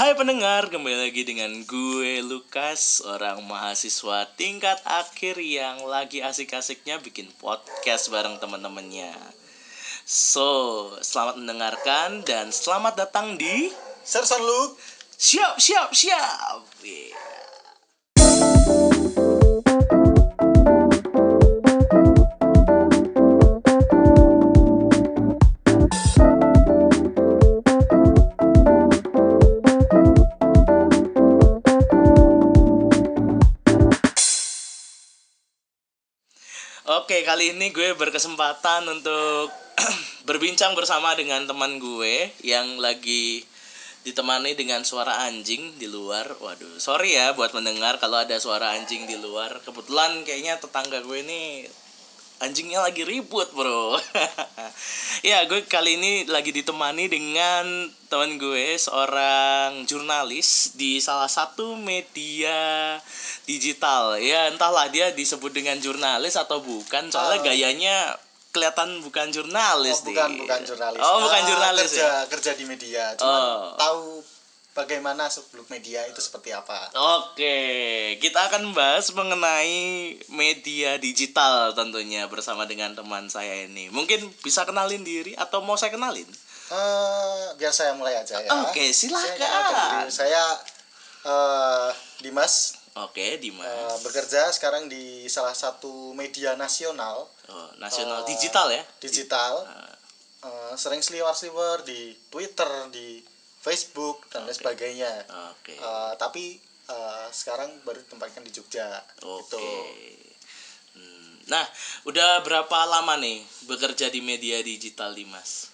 Hai pendengar, kembali lagi dengan gue Lukas, orang mahasiswa tingkat akhir yang lagi asik-asiknya bikin podcast bareng teman-temannya. So, selamat mendengarkan dan selamat datang di Sersan Luke Siap, siap, siap. Yeah. Kali ini gue berkesempatan untuk berbincang bersama dengan teman gue yang lagi ditemani dengan suara anjing di luar. Waduh, sorry ya buat mendengar kalau ada suara anjing di luar. Kebetulan kayaknya tetangga gue ini anjingnya lagi ribut, Bro. ya, gue kali ini lagi ditemani dengan teman gue, seorang jurnalis di salah satu media digital. Ya, entahlah dia disebut dengan jurnalis atau bukan, soalnya Uh, gayanya kelihatan bukan jurnalis oh, bukan bukan jurnalis Oh, bukan Ah, jurnalis kerja ya. kerja di media cuman Oh. tahu bagaimana sebelum media itu seperti apa Oke, kita akan bahas mengenai media digital tentunya bersama dengan teman saya ini. Mungkin bisa kenalin diri atau mau saya kenalin? Eh, biar saya mulai aja ya Oke, silakan. saya, saya eh, Dimas Oke, Dimas. eh, bekerja sekarang di salah satu media nasional Oh, nasional eh, digital ya? digital Ah, Eh, sering seliwar-seliwar di Twitter di Facebook dan lain Oke. sebagainya Oke. Eh, tapi eh, sekarang baru ditempatkan di Jogja Oke. gitu. Hmm, Nah, udah berapa lama nih bekerja di media digital, Dimas?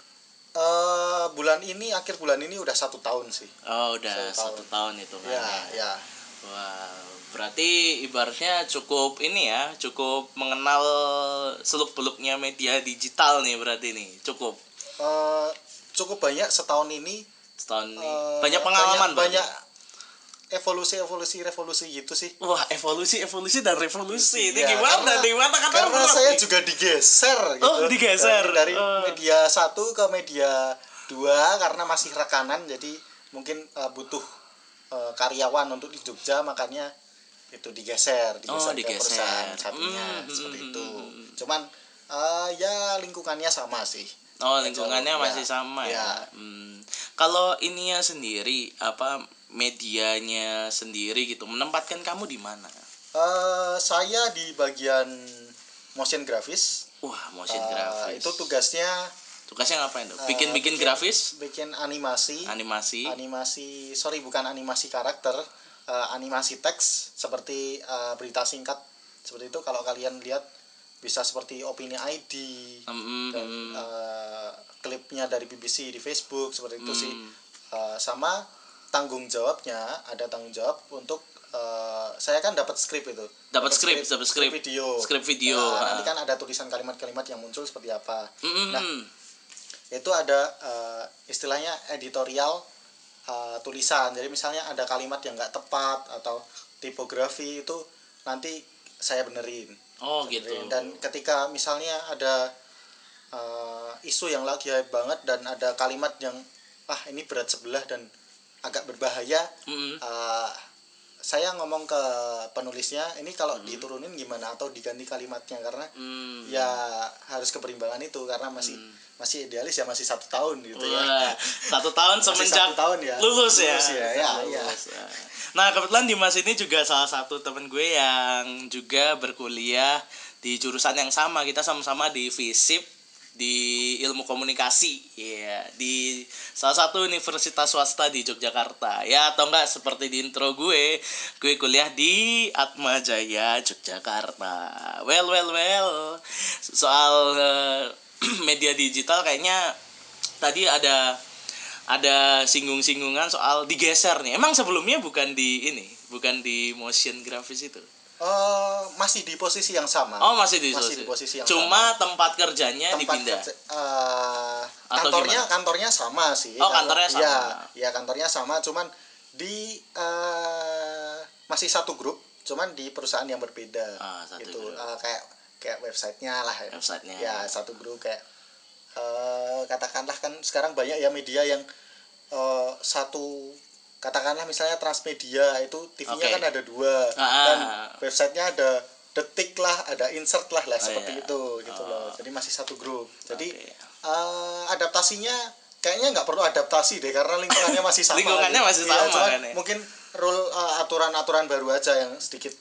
Eh, bulan ini akhir bulan ini udah satu tahun sih. Oh, udah Satu satu tahun itu kan. Ya, ya. Wah, berarti ibaratnya cukup ini ya, cukup mengenal seluk-beluknya media digital nih berarti nih, cukup Eh, cukup banyak setahun ini. Setahun nih. eh, banyak pengalaman berarti? Banyak evolusi, evolusi, revolusi gitu sih. Wah, evolusi, evolusi dan revolusi. Ini Ya, gimana? karena- Gimana kata Karena berat saya nih? juga digeser gitu. Oh, digeser. Dari, dari Oh. media satu ke media dua karena masih rekanan jadi mungkin eh, butuh eh, karyawan untuk di Jogja makanya itu digeser, digeser, Oh, ke digeser. perusahaan satunya Hmm, seperti hmm, itu. hmm. Cuman eh, ya lingkungannya sama sih. Oh, lingkungannya masih ya. sama ya. Ya. Hmm. Kalau ininya sendiri apa medianya sendiri gitu menempatkan kamu di mana? Eh, saya di bagian motion grafis. Wah, motion Eh, grafis. itu tugasnya Tugasnya ngapain tuh? eh, Bikin-bikin grafis, bikin animasi. animasi. animasi sorry bukan animasi karakter eh, animasi teks seperti eh, berita singkat seperti itu kalau kalian lihat bisa seperti opini ID Hmm, dan eh, klipnya dari BBC di Facebook seperti itu sih. Hmm. Eh, sama tanggung jawabnya ada tanggung jawab untuk eh, saya kan dapat skrip itu. Dapat skrip, dapat skrip. video. Skrip video, Nah, nanti kan ada tulisan kalimat-kalimat yang muncul seperti apa. Hmm, Nah, itu ada eh, istilahnya editorial eh, tulisan. Jadi misalnya ada kalimat yang nggak tepat atau tipografi itu nanti saya benerin Oh Benerin. gitu. dan ketika misalnya ada eh, isu yang lagi hype banget dan ada kalimat yang ah ini berat sebelah dan agak berbahaya Hmm. eh, saya ngomong ke penulisnya ini kalau diturunin gimana atau diganti kalimatnya karena Hmm. ya harus keberimbangan itu karena masih masih idealis ya masih satu tahun gitu ya satu tahun semenjak satu tahun ya. lulus ya. Lulus ya, ya, Lulus, ya. Nah kebetulan Dimas ini juga salah satu temen gue yang juga berkuliah di jurusan yang sama. Kita sama-sama di FISIP di ilmu komunikasi ya di salah satu universitas swasta di Yogyakarta ya atau enggak seperti di intro gue gue kuliah di Atma Jaya Yogyakarta well well well soal eh, media digital kayaknya tadi ada ada singgung-singgungan soal digeser nih. Emang sebelumnya bukan di ini, bukan di motion grafis itu. Eh, masih di posisi yang sama Oh, masih di, Masih di posisi yang Cuma tempat kerjanya tempat dipindah. kerja- Atau kantornya gimana? kantornya sama sih Oh, Kantor- kantornya sama. ya ya kantornya sama cuman di eh, masih satu grup cuman di perusahaan yang berbeda Ah, satu gitu grup. Eh, kayak kayak websitenya lah ya. Websitenya. ya satu grup kayak eh, katakanlah kan sekarang banyak ya media yang eh, satu katakanlah misalnya Transmedia itu TV-nya Oke. kan ada dua Ah, dan ah. websitenya ada detik lah ada insert lah lah Oh, seperti iya. itu gitu Oh. loh jadi masih satu grup jadi Oke. eh, adaptasinya kayaknya nggak perlu adaptasi deh karena lingkungannya masih sama Lingkungannya masih Iya, sama cuman kan ya. mungkin rule eh, aturan-aturan baru aja yang sedikit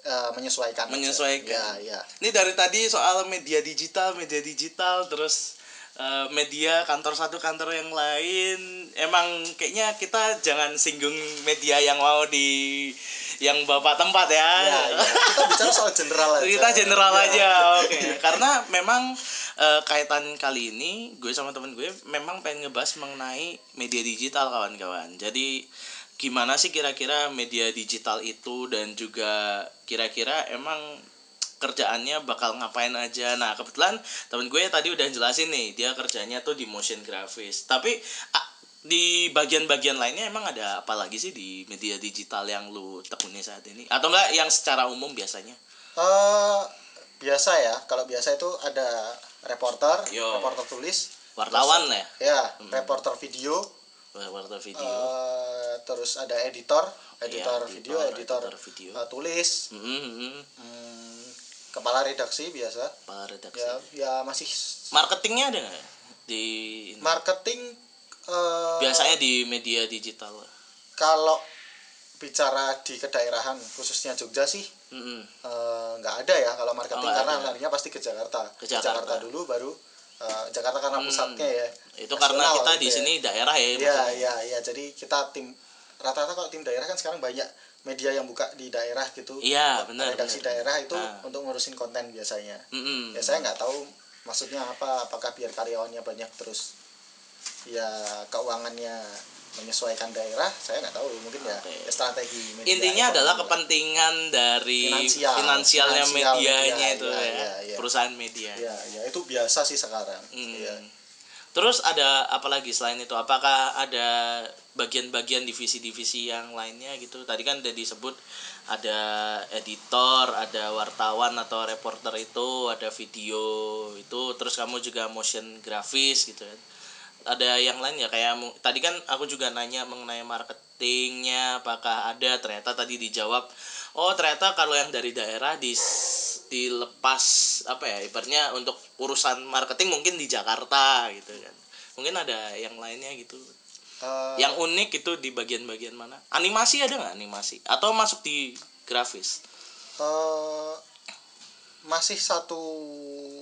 eh, menyesuaikan aja. Menyesuaikan. ya ya Ini dari tadi soal media digital, media digital, terus eh, media kantor satu kantor yang lain. Emang kayaknya kita jangan singgung media yang mau di yang bapak tempat ya. ya, ya. kita bicara soal general aja Kita general Ya. aja, oke. Karena memang eh, kaitan kali ini gue sama temen gue memang pengen ngebahas mengenai media digital kawan-kawan. Jadi gimana sih kira-kira media digital itu dan juga kira-kira emang kerjaannya bakal ngapain aja. Nah, kebetulan temen gue tadi udah jelasin nih, dia kerjanya tuh di motion graphics. Tapi di bagian-bagian lainnya emang ada apa lagi sih di media digital yang lu tekuni saat ini? Atau enggak yang secara umum biasanya? Eh, biasa ya kalau biasa itu ada reporter Yo. reporter tulis Wartawan lah ya? ya reporter video Reporter video. eh, terus ada editor editor Iya, video editor, editor, video. eh, tulis Mm, mm, mm. hmm, kepala redaksi biasa Kepala redaksi. ya ya masih Marketingnya ada nggak di ini? marketing eh, biasanya di media digital? kalau bicara di kedaerahan khususnya Jogja sih Mm, mm. eh, nggak ada ya kalau marketing Oh, nggak karena ada. larinya pasti ke Jakarta Ke Jakarta. dulu baru eh, Jakarta karena pusatnya ya Itu karena kita gitu di ya. sini daerah ya. Iya iya iya jadi kita tim rata-rata kalau tim daerah kan sekarang banyak media yang buka di daerah gitu Iya, benar, redaksi benar. daerah itu Ah. untuk ngurusin konten biasanya Mm, mm. ya saya nggak tahu maksudnya apa apakah biar karyawannya banyak terus ya keuangannya menyesuaikan daerah saya nggak tahu mungkin ya, Oke. ya strategi media Intinya adalah lah. kepentingan dari Finansial. finansialnya Finansial medianya media, itu iya, ya, iya, iya. perusahaan media. ya ya itu biasa sih sekarang Hmm. ya Terus ada apa lagi selain itu? Apakah ada bagian-bagian divisi-divisi yang lainnya gitu? Tadi kan udah disebut ada editor, ada wartawan atau reporter itu, ada video itu, terus kamu juga motion grafis gitu kan. Ada yang lain ya kayak tadi kan aku juga nanya mengenai marketingnya, apakah ada? Ternyata tadi dijawab, oh ternyata kalau yang dari daerah di dilepas apa ya ibaratnya untuk urusan marketing mungkin di Jakarta gitu kan. Mungkin ada yang lainnya gitu. Eh, yang unik itu di bagian-bagian mana? Animasi ada nggak animasi? Atau masuk di grafis? Eh, masih satu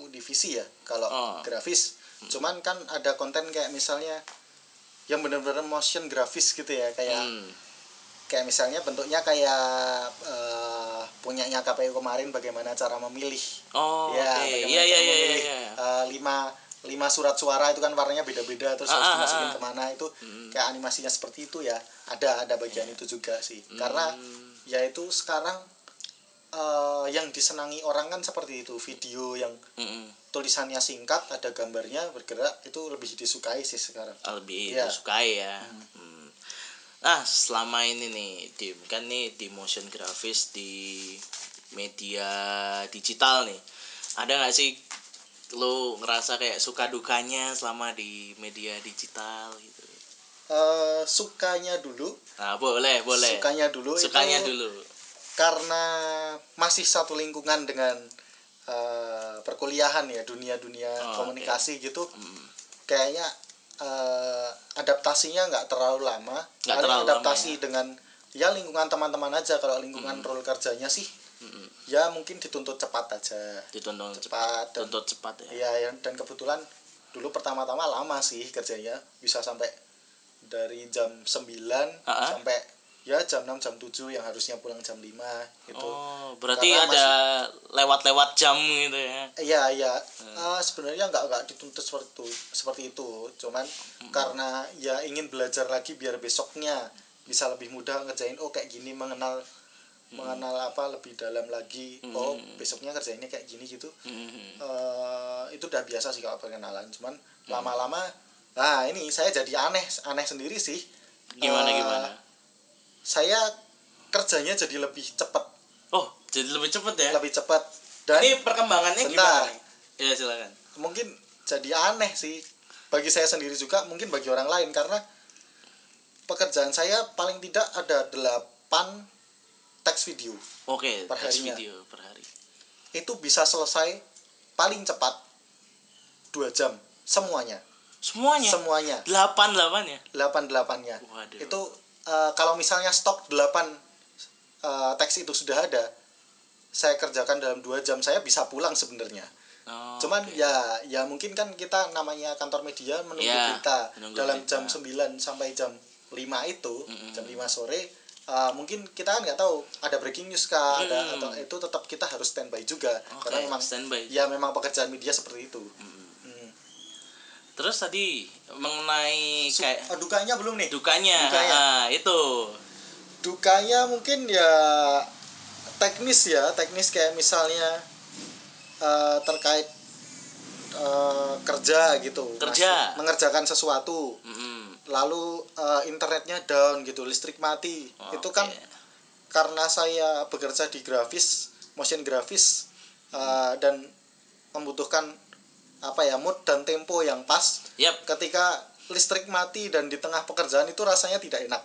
divisi ya kalau Oh. grafis. Cuman kan ada konten kayak misalnya yang benar-benar motion grafis gitu ya kayak Hmm. kayak misalnya bentuknya kayak eh, punyanya KPU kemarin bagaimana cara memilih oh ya bagaimana iya iya iya memilih, iya eh, lima lima surat suara itu kan warnanya beda-beda terus Ah, harus ah, dimasukin ah. ke mana itu Hmm. kayak animasinya seperti itu ya ada ada bagian itu juga sih karena Hmm. ya itu sekarang eh, yang disenangi orang kan seperti itu video yang Mm-mm. tulisannya singkat ada gambarnya bergerak itu lebih disukai sih sekarang lebih Iya. disukai ya Hmm. Nah selama ini nih Dim kan nih di motion grafis di media digital nih. Ada nggak sih lo ngerasa kayak suka dukanya selama di media digital gitu? Eh, sukanya dulu. Nah boleh boleh. Sukanya dulu sukanya itu dulu. karena masih satu lingkungan dengan eh, perkuliahan ya dunia dunia Oh, komunikasi gitu. Hmm. kayaknya eh, adaptasinya nggak terlalu lama. Paling terlalu lama, adaptasi ya. dengan ya lingkungan teman-teman aja. Kalau lingkungan role kerjanya sih Mm-mm. ya mungkin dituntut cepat aja. Dituntut cepat dan tuntut cepat ya. Ya. Yang- dan kebetulan dulu pertama-tama lama sih kerjanya. Bisa sampai dari jam 9 Ah, ah. sampai ya jam 6 jam 7 yang harusnya pulang jam 5 gitu oh berarti Karena ada lewat-lewat jam gitu ya Iya iya Hmm. Eh, sebenarnya nggak nggak dituntut seperti itu seperti itu cuman Hmm. karena ya ingin belajar lagi biar besoknya bisa lebih mudah ngerjain oh kayak gini mengenal mengenal apa lebih dalam lagi oh Hmm. besoknya kerjainnya kayak gini gitu Mm-mm. eh itu udah biasa sih kalau perkenalan cuman Hmm. lama-lama nah ini saya jadi aneh aneh sendiri sih gimana Eh, gimana saya kerjanya jadi lebih cepat oh jadi lebih cepet ya lebih cepat dan ini perkembangannya Bentar. gimana nih? ya silakan mungkin jadi aneh sih bagi saya sendiri juga mungkin bagi orang lain karena pekerjaan saya paling tidak ada 8 teks video Oke, Per teks video per hari. itu bisa selesai paling cepat dua jam semuanya Semuanya. semuanya Delapan delapan ya. delapan delapannya Waduh. itu eh, kalau misalnya stok 8 eh, teks itu sudah ada saya kerjakan dalam dua jam saya bisa pulang sebenarnya Oh, cuman oke. ya ya mungkin kan kita namanya kantor media menunggu Ya, berita menunggu dalam berita. jam 9 sampai jam 5 itu Mm-mm. jam 5 sore eh, mungkin kita kan nggak tahu ada breaking news kah ada Mm. atau itu tetap kita harus standby juga Oke, karena memang standby. ya memang pekerjaan media seperti itu Mm. Hmm. Terus tadi mengenai Su- kayak eh, dukanya belum nih dukanya, Dukanya. ah, itu. dukanya mungkin ya teknis ya teknis kayak misalnya eh, terkait eh, kerja gitu Kerja. Mas- mengerjakan sesuatu Mm-mm. lalu eh, internetnya down gitu listrik mati itu kan karena saya bekerja di grafis motion grafis eh, dan membutuhkan apa ya mood dan tempo yang pas Yap. ketika listrik mati dan di tengah pekerjaan itu rasanya tidak enak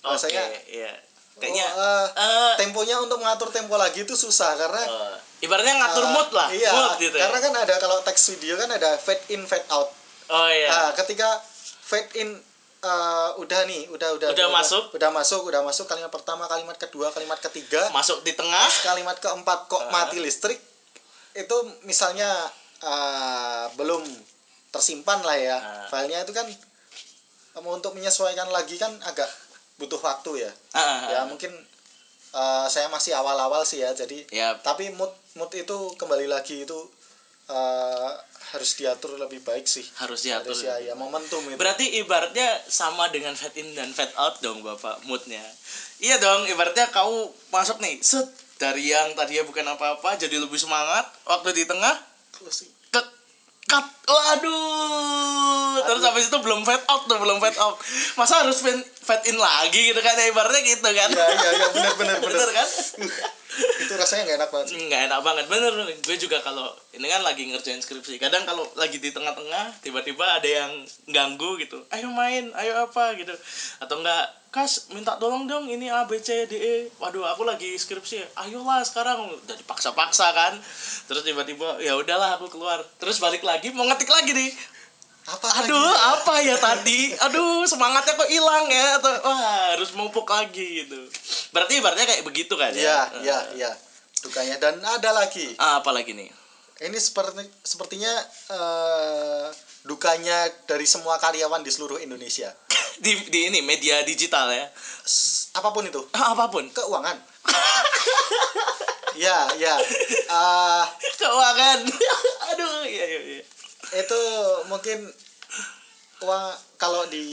rasanya iya. Kayaknya oh, eh, eh, temponya untuk mengatur tempo lagi itu susah karena eh, ibaratnya ngatur eh, mood lah, iya, mood gitu. ya. karena kan ada kalau teks video kan ada fade in fade out oh iya. nah ketika fade in eh, udah nih udah udah Udah masuk. udah masuk udah masuk kalimat pertama kalimat kedua kalimat ketiga Masuk di tengah. kalimat keempat kok Ah. mati listrik itu misalnya eh, belum tersimpan lah ya Ah. filenya itu kan mau untuk menyesuaikan lagi kan agak butuh waktu ya Ah, ah, ya ah. mungkin eh, saya masih awal-awal sih ya jadi Yap. tapi mood mood itu kembali lagi itu eh, harus diatur lebih baik sih harus diatur. harus ya, ya momentum itu Berarti ibaratnya sama dengan fade in dan fade out dong Bapak moodnya. Iya dong, ibaratnya kamu masuk nih, set dari yang tadinya bukan apa-apa jadi lebih semangat, waktu di tengah Closing. ke cut. Waduh. Terus habis itu belum fade out tuh, belum fade out. Masa harus fade, fade in lagi gitu kan? Ya, ibaratnya gitu kan. ya ya ya benar benar benar. Bener kan? itu rasanya nggak enak banget sih. nggak enak banget. Bener gue juga kalau ini kan lagi ngerjain skripsi. Kadang kalau lagi di tengah-tengah tiba-tiba ada yang ganggu gitu. Ayo main ayo apa gitu. Atau enggak kas minta tolong dong ini A B C D E. Waduh aku lagi skripsi ayolah sekarang. Udah dipaksa-paksa kan. Terus tiba-tiba ya udahlah aku keluar. Terus balik lagi mau ngetik lagi nih apa aduh lagi? apa ya tadi? Aduh semangatnya kok hilang ya? Atau wah harus mupuk lagi gitu. Berarti ibaratnya kayak begitu kan ya? Ya ya ya dukanya dan ada lagi. Ah, apa lagi nih? Ini seperti sepertinya eh, dukanya dari semua karyawan di seluruh Indonesia. Di di ini media digital ya? S- apa pun itu. Apa pun? Keuangan. Ya ya Eh, keuangan. Aduh iya iya iya itu mungkin uang kalau di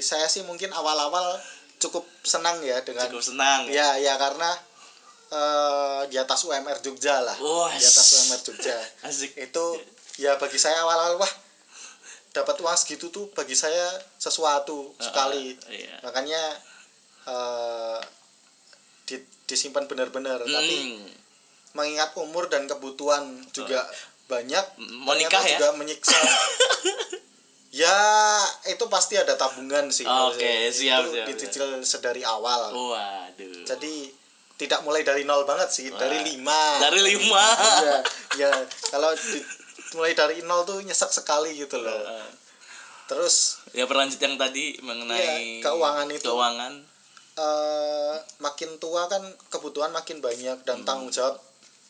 saya sih mungkin awal-awal cukup senang ya dengan cukup senang. Ya ya karena eh, di atas UMR Jogja lah. Wah, di atas UMR Jogja. asik. Itu ya bagi saya awal-awal wah dapat uang segitu tuh bagi saya sesuatu sekali. iya. makanya eh, di- disimpan benar-benar. Tapi Hmm. mengingat umur dan kebutuhan juga banyak Mau nikah ternyata ya? juga menyiksa ya itu pasti ada tabungan sih kalau Oke, saya. siap, itu siap, dicicil sedari awal waduh jadi tidak mulai dari nol banget sih Wah. dari lima dari lima ya, ya kalau di- mulai dari nol tuh nyesek sekali gitu loh Eh, terus ya berlanjut yang tadi mengenai Iya, keuangan itu. keuangan eh, makin tua kan kebutuhan makin banyak Hmm. dan tanggung jawab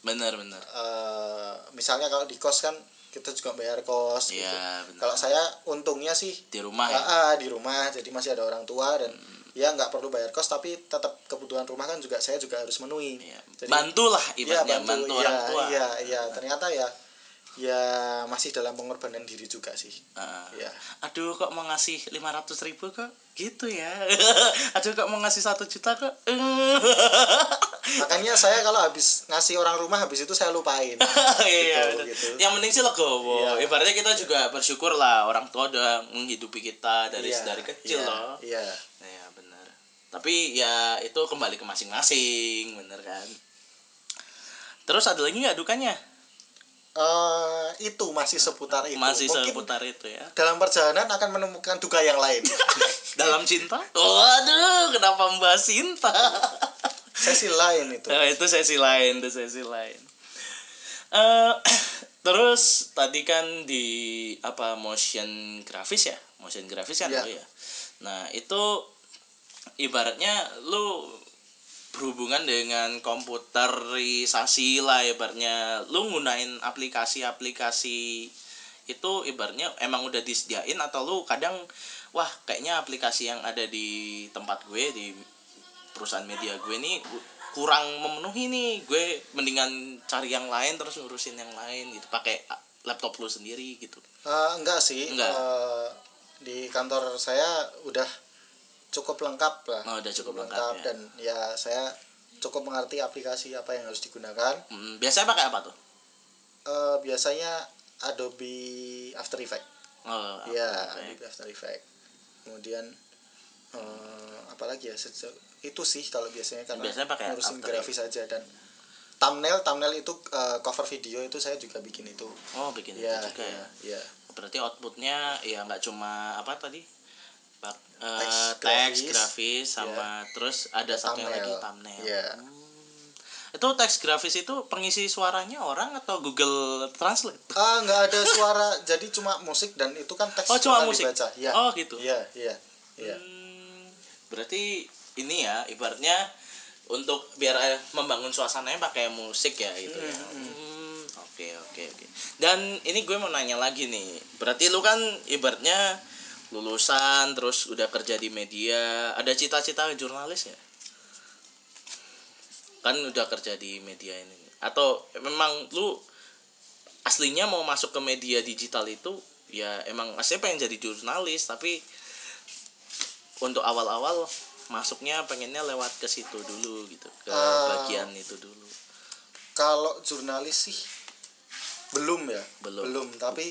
benar benar. Eh, misalnya kalau di kos kan kita juga bayar kos gitu. Iya, benar. kalau saya untungnya sih di rumah ah, ya? Ah, di rumah. Jadi masih ada orang tua dan ya nggak perlu bayar kos tapi tetap kebutuhan rumah kan juga saya juga harus menuhi. Iya. Jadi- bantulah Iya, ibaratnya bantu, iya, orang tua. iya iya. Ternyata ya ya masih dalam pengorbanan diri juga sih. Ah. ya. Aduh kok mau ngasih 500 ribu kok? Gitu ya. Aduh kok mau ngasih satu juta kok? Makanya saya kalau habis ngasih orang rumah habis itu saya lupain. Iya Gitu, bener. gitu. yang penting sih legowo. Iya. ibaratnya kita juga bersyukur lah orang tua udah menghidupi kita dari Iya, dari kecil iya, loh. Iya. Ya benar. Tapi ya itu kembali ke masing-masing bener kan? Terus ada lagi nggak dukanya Eh, itu masih seputar itu. Masih mungkin seputar itu ya. dalam perjalanan akan menemukan duka yang lain. Dalam cinta? Waduh kenapa membahas cinta sesi lain itu. Nah, itu sesi lain itu sesi lain. Eh, terus tadi kan di apa motion grafis ya? Motion grafis kan lo ya? Nah itu ibaratnya lu berhubungan dengan komputerisasi lah ibaratnya. Lu gunain aplikasi-aplikasi itu ibaratnya emang udah disediain atau lu kadang wah kayaknya aplikasi yang ada di tempat gue di perusahaan media gue nih kurang memenuhi nih. Gue mendingan cari yang lain terus ngurusin yang lain gitu. Pakai laptop lu sendiri gitu. Eh, enggak sih. Enggak. Eh, di kantor saya udah cukup lengkap lah. Oh, udah cukup lengkap ya. dan ya saya cukup mengerti aplikasi apa yang harus digunakan. Hmm, biasanya pakai apa tuh? Eh, biasanya Adobe After Effects. Oh, ya Adobe After Effects. Kemudian eh, apalagi ya itu sih kalau biasanya karena Biasanya pakai ngurusin After grafis aja dan thumbnail thumbnail itu eh, cover video itu saya juga bikin itu. Oh bikin ya itu juga ya? ya, ya. berarti outputnya ya nggak cuma apa tadi Eh, Teks teks grafis. grafis sama terus ada satu yang lagi thumbnail ya Hmm. itu teks grafis itu pengisi suaranya orang atau Google Translate Ah, nggak ada suara, jadi cuma musik dan itu kan teks Oh, cuma musik? dibaca. Ya. Oh, gitu. Iya, iya. Iya. Hmm, berarti ini ya ibaratnya untuk biar eh, membangun suasananya pakai musik ya gitu ya. Hmm, Oke oke oke. Dan ini gue mau nanya lagi nih. Berarti lu kan ibaratnya lulusan terus udah kerja di media. Ada cita-cita jurnalis ya? Kan udah kerja di media ini. Atau memang lu aslinya mau masuk ke media digital itu ya emang aslinya pengen jadi jurnalis tapi untuk awal-awal masuknya pengennya lewat ke situ dulu gitu ke Ah. bagian itu dulu Kalau jurnalis sih belum ya. Belum. tapi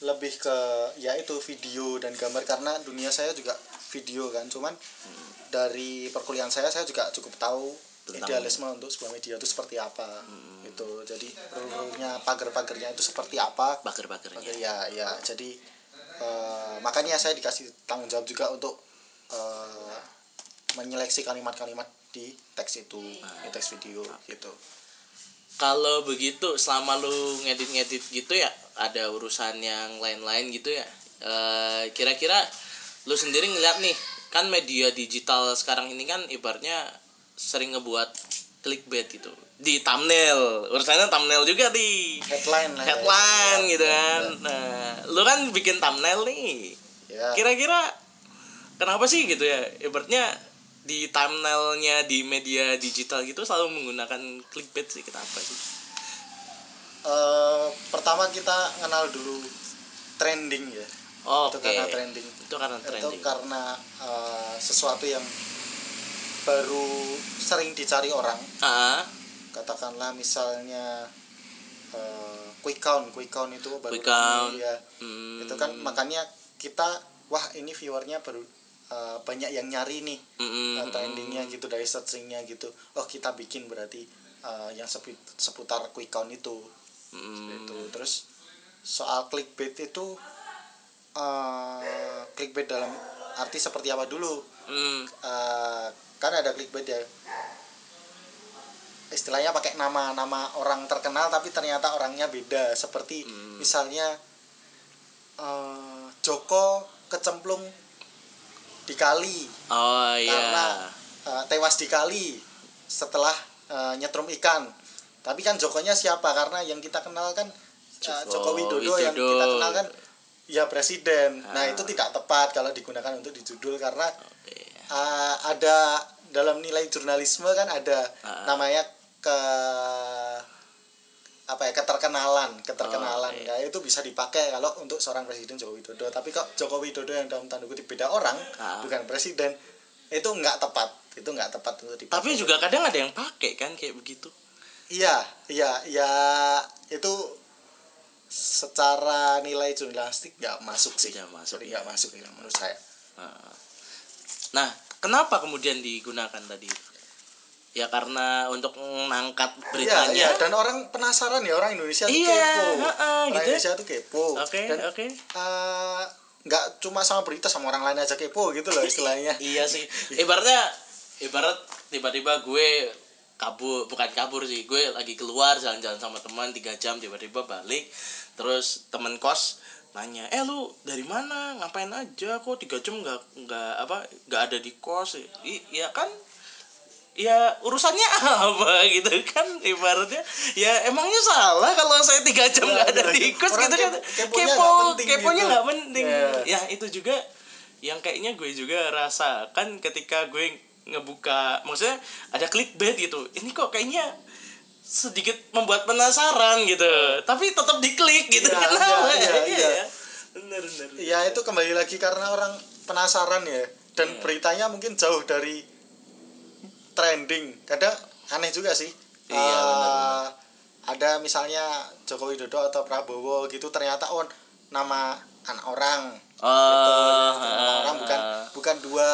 lebih ke ya itu video dan gambar karena dunia saya juga video kan. Cuman dari perkuliahan saya saya juga cukup tahu Tentang- idealisme untuk sebuah media itu seperti apa. Gitu. Jadi rule-nya pagar-pagarnya itu seperti apa. bager-bagernya ya ya jadi eh, makanya saya dikasih tanggung jawab juga untuk eh, menyeleksi kalimat-kalimat di teks itu di teks video gitu kalau begitu selama lu ngedit-ngedit gitu ya ada urusan yang lain-lain gitu ya. Eh, kira-kira lu sendiri ngeliat nih kan media digital sekarang ini kan ibaratnya sering ngebuat clickbait gitu. Di thumbnail urusannya thumbnail juga di headline lah ya. headline gitu Ya, kan. nah lu kan bikin thumbnail nih. Ya kira-kira kenapa sih gitu ya? Ibaratnya di thumbnailnya di media digital gitu selalu menggunakan clickbait sih kenapa sih Eh, pertama kita kenal dulu trending ya. Oke. itu karena trending. Itu karena itu trending. karena eh, sesuatu yang baru sering dicari orang. Ah katakanlah misalnya eh, quick count. Quick count itu baru Quick count. ya. Hmm, itu kan makanya kita wah ini viewernya baru uh, banyak yang nyari nih. Mm, uh, trendingnya gitu dari searchingnya gitu. Oh kita bikin berarti uh, yang seputar quick count itu mm, itu. Terus soal clickbait itu uh, clickbait dalam arti seperti apa dulu? Mm, Uh, kan ada clickbait ya. Istilahnya pakai nama-nama orang terkenal tapi ternyata orangnya beda. Seperti Hmm. misalnya uh, Joko kecemplung di kali oh iya. Karena uh, tewas di kali setelah uh, nyetrum ikan tapi kan Jokonya siapa karena yang kita kenal kan uh, Joko Joko Widodo, yang kita kenal kan ya presiden nah Ah. itu tidak tepat kalau digunakan untuk di judul karena Oke. uh, ada dalam nilai jurnalisme kan ada Ah. namanya ke apa ya keterkenalan keterkenalan Oke. Nah, itu bisa dipakai kalau untuk seorang presiden Joko Widodo tapi kok Joko Widodo yang dalam tanda kutip beda orang Ah. bukan presiden itu nggak tepat itu nggak tepat untuk dipakai tapi juga kadang ada yang pakai kan kayak begitu iya iya iya itu secara nilai jurnalistik nggak masuk sih Tidak masuk, Jadi nggak ya. masuk ya menurut saya Ah. nah kenapa kemudian digunakan tadi itu? ya karena untuk mengangkat Iya, beritanya iya. dan orang penasaran ya orang Indonesia tuh Iya, kepo. heeh, orang gitu ya. Indonesia tuh kepo. Oke, Dan oke. eh, nggak cuma sama berita sama orang lain aja kepo gitu loh istilahnya iya sih ibaratnya ibarat tiba-tiba gue kabur bukan kabur sih. Gue lagi keluar jalan-jalan sama teman tiga jam tiba-tiba balik. Terus temen kos nanya eh lu dari mana? Ngapain aja? Kok tiga jam nggak nggak apa nggak ada di kos? I, ya kan ya urusannya apa gitu kan ibaratnya. Ya emangnya salah kalau saya tiga jam Ya, nggak ada bener. di kos gitu kan? kepo- keponya kepo nggak penting gitu. nggak penting. Ya. ya itu juga yang kayaknya gue juga rasakan ketika gue ngebuka maksudnya ada clickbait gitu ini kok kayaknya sedikit membuat penasaran gitu tapi tetap diklik gitu Ya, kenapa ya, ya, Iya, ya. ya. bener bener ya itu kembali lagi karena orang penasaran ya dan Iya. beritanya mungkin jauh dari trending kadang aneh juga sih Iya, benar, ada misalnya Joko Widodo atau Prabowo gitu ternyata on nama anak orang gitu. Oh, Nama orang bukan ah. bukan Dua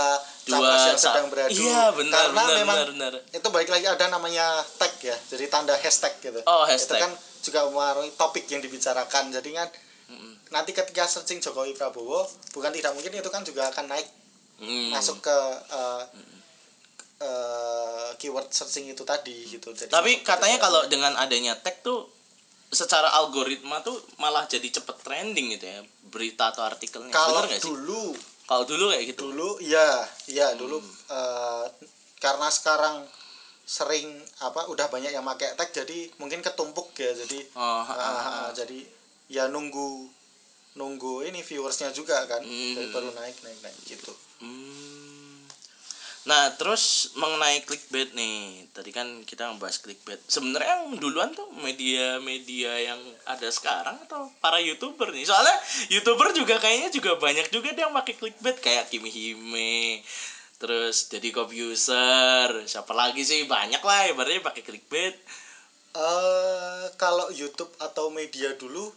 capres yang sedang beradu Iya, benar, karena benar, memang benar, benar. itu balik lagi ada namanya tag ya jadi tanda hashtag gitu Oh, itu hashtag. kan juga mempengaruhi topik yang dibicarakan jadi kan Mm-mm. nanti ketika searching Jokowi Prabowo bukan tidak mungkin itu kan juga akan naik Hmm. masuk ke uh, uh, keyword searching itu tadi gitu jadi tapi katanya kalau dengan adanya tag tuh secara algoritma tuh malah jadi cepet trending gitu ya berita atau artikelnya kalau sih dulu kalau dulu kayak gitu dulu iya iya Hmm. dulu uh, karena sekarang sering apa udah banyak yang pakai tag jadi mungkin ketumpuk ya jadi oh, ah, ah, ah, ah. jadi ya nunggu nunggu ini viewersnya juga kan Hmm. jadi baru naik naik naik gitu Hmm. Nah, terus mengenai clickbait nih. Tadi kan kita ngebahas clickbait. Sebenarnya yang duluan tuh media-media yang ada sekarang atau para YouTuber nih. Soalnya YouTuber juga kayaknya juga banyak juga dia yang pakai clickbait kayak Kimi Hime. Terus jadi User. Siapa lagi sih? Banyak lah ibaratnya pakai clickbait. eh kalau YouTube atau media dulu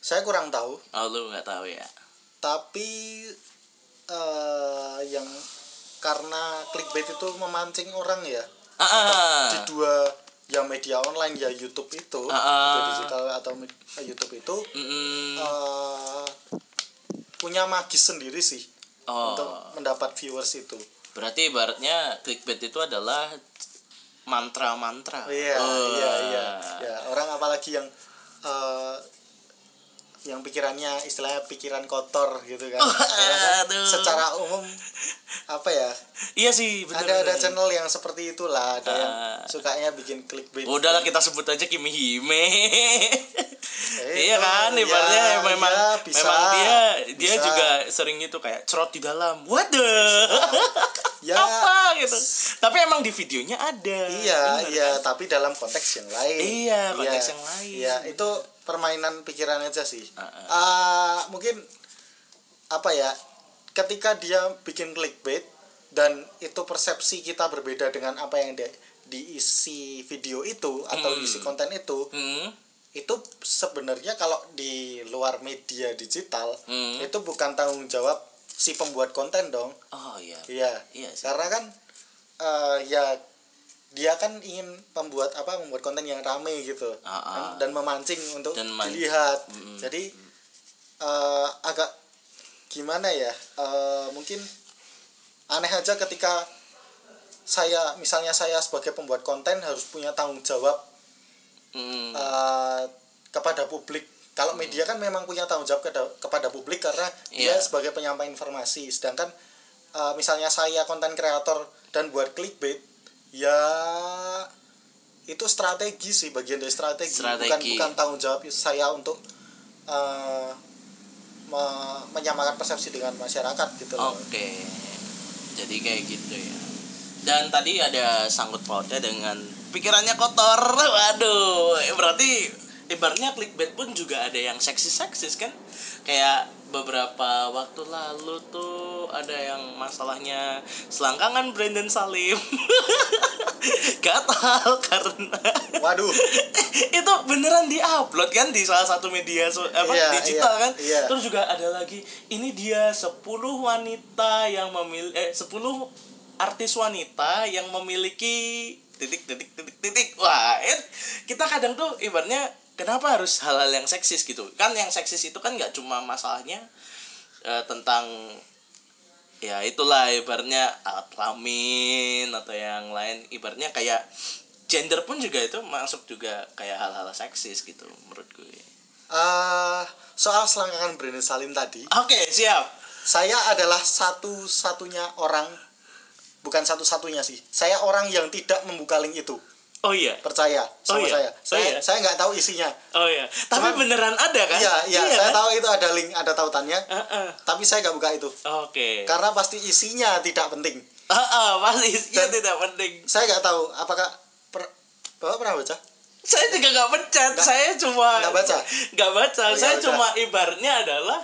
saya kurang tahu Oh, lu nggak tahu ya. tapi eh yang karena clickbait itu memancing orang ya Ah, ah. di dua ya media online ya YouTube itu Ah, ah. media digital atau med- YouTube itu Mm-mm. eh, punya magis sendiri sih Oh. untuk mendapat viewers itu Berarti ibaratnya clickbait itu adalah mantra-mantra. iya Oh. iya iya ya orang apalagi yang eh, yang pikirannya istilahnya pikiran kotor gitu kan aduh. secara umum apa ya Iya sih, bener. ada ada channel yang seperti itulah ada yang Ah. sukanya bikin clickbait Udahlah kita sebut aja Kimi Hime. Eh, iya kan, ya, ibaratnya memang ya, bisa, memang dia dia bisa. juga sering itu kayak cerot di dalam. What the? ya Apa gitu. Tapi emang di videonya ada. iya bener iya kan? tapi dalam konteks yang lain Iya, konteks yang lain. iya itu permainan pikiran aja sih Ah, ah. Ah, mungkin apa ya ketika dia bikin clickbait dan itu persepsi kita berbeda dengan apa yang di, diisi video itu atau Hmm. diisi konten itu Hmm. itu sebenarnya kalau di luar media digital Hmm. itu bukan tanggung jawab si pembuat konten dong Oh iya. iya Iya sih. karena kan eh, ya dia kan ingin membuat apa membuat konten yang rame gitu ah. kan, dan memancing untuk Dan dilihat Mm-mm. jadi eh, agak gimana ya eh, mungkin aneh aja ketika saya misalnya saya sebagai pembuat konten harus punya tanggung jawab Hmm. eh, kepada publik. Kalau media kan memang punya tanggung jawab kepada, kepada publik karena dia Iya. sebagai penyampai informasi. Sedangkan eh, misalnya saya konten kreator dan buat clickbait, ya itu strategi sih bagian dari strategi, bukan Strategi. bukan tanggung jawab saya untuk eh, me- menyamakan persepsi dengan masyarakat gitu. Oke. Jadi kayak gitu ya. Dan tadi ada sangkut pautnya dengan pikirannya kotor. Waduh, berarti ibaratnya clickbait pun juga ada yang seksis-seksis kan? Kayak beberapa waktu lalu tuh ada yang masalahnya selangkangan Brandon Salim. Gatal karena Waduh, itu beneran diupload kan di salah satu media so, apa Iya, digital iya, kan iya. terus juga ada lagi ini dia 10 wanita yang memilih eh 10 artis wanita yang memiliki titik titik titik titik wah it- kita kadang tuh ibaratnya kenapa harus hal-hal yang seksis gitu? Kan yang seksis itu kan nggak cuma masalahnya eh, tentang ya itulah ibaratnya alat kelamin atau yang lain. Ibaratnya kayak gender pun juga itu masuk juga kayak hal-hal seksis gitu menurut gue. Eh, soal selangkangan Brandon Salim tadi. Oke siap. Saya adalah satu-satunya orang bukan satu-satunya sih. Saya orang yang tidak membuka link itu oh iya. Percaya sama iya? saya. Oh saya iya? saya nggak tahu isinya. Oh iya. Tapi Cuman- beneran ada kan? Iya iya saya kan? tahu itu ada link ada tautannya. Heeh. tapi saya nggak buka itu. Oke. Karena pasti isinya tidak penting. Heeh, pasti isinya Dan- tidak penting. saya nggak tahu apakah per, bapak pernah baca? Saya juga nggak pencet Nggak- saya cuma nggak baca? nggak baca. Oh, ya saya cuma ibarnya adalah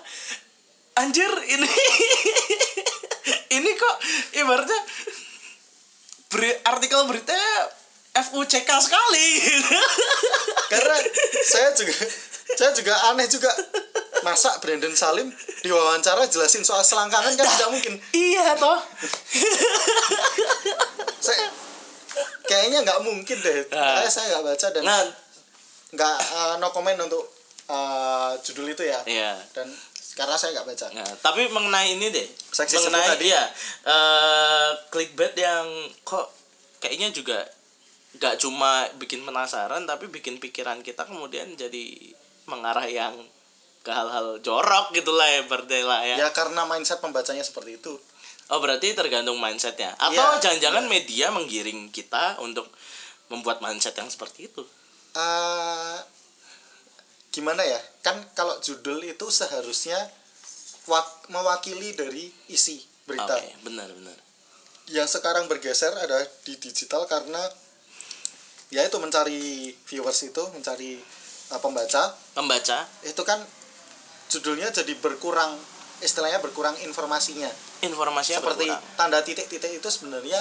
anjir ini ini kok ibaratnya beri, artikel beritanya FUCK sekali. Karena saya juga saya juga aneh juga. Masa Brandon Salim diwawancara jelasin soal selangkangan kan tidak mungkin. Iya toh. Saya kayaknya nggak mungkin deh. Nah. saya nggak baca dan nah. nggak eh, no comment untuk eh, judul itu ya. Iya. Dan karena saya nggak baca. Nah, tapi mengenai ini deh, Seksis itu mengenai tadi. dia eh clickbait yang kok kayaknya juga nggak cuma bikin penasaran tapi bikin pikiran kita kemudian jadi mengarah yang ke hal-hal jorok gitulah ya berarti lah ya. ya karena mindset pembacanya seperti itu Oh berarti tergantung mindsetnya atau Iya, jangan-jangan media menggiring kita untuk membuat mindset yang seperti itu. eh gimana ya kan kalau judul itu seharusnya wak- mewakili dari isi Oke, berita benar-benar. yang sekarang bergeser ada di digital karena ya itu mencari viewers itu mencari uh, pembaca Pembaca itu kan judulnya jadi berkurang istilahnya berkurang informasinya informasinya seperti berkurang. tanda titik-titik itu sebenarnya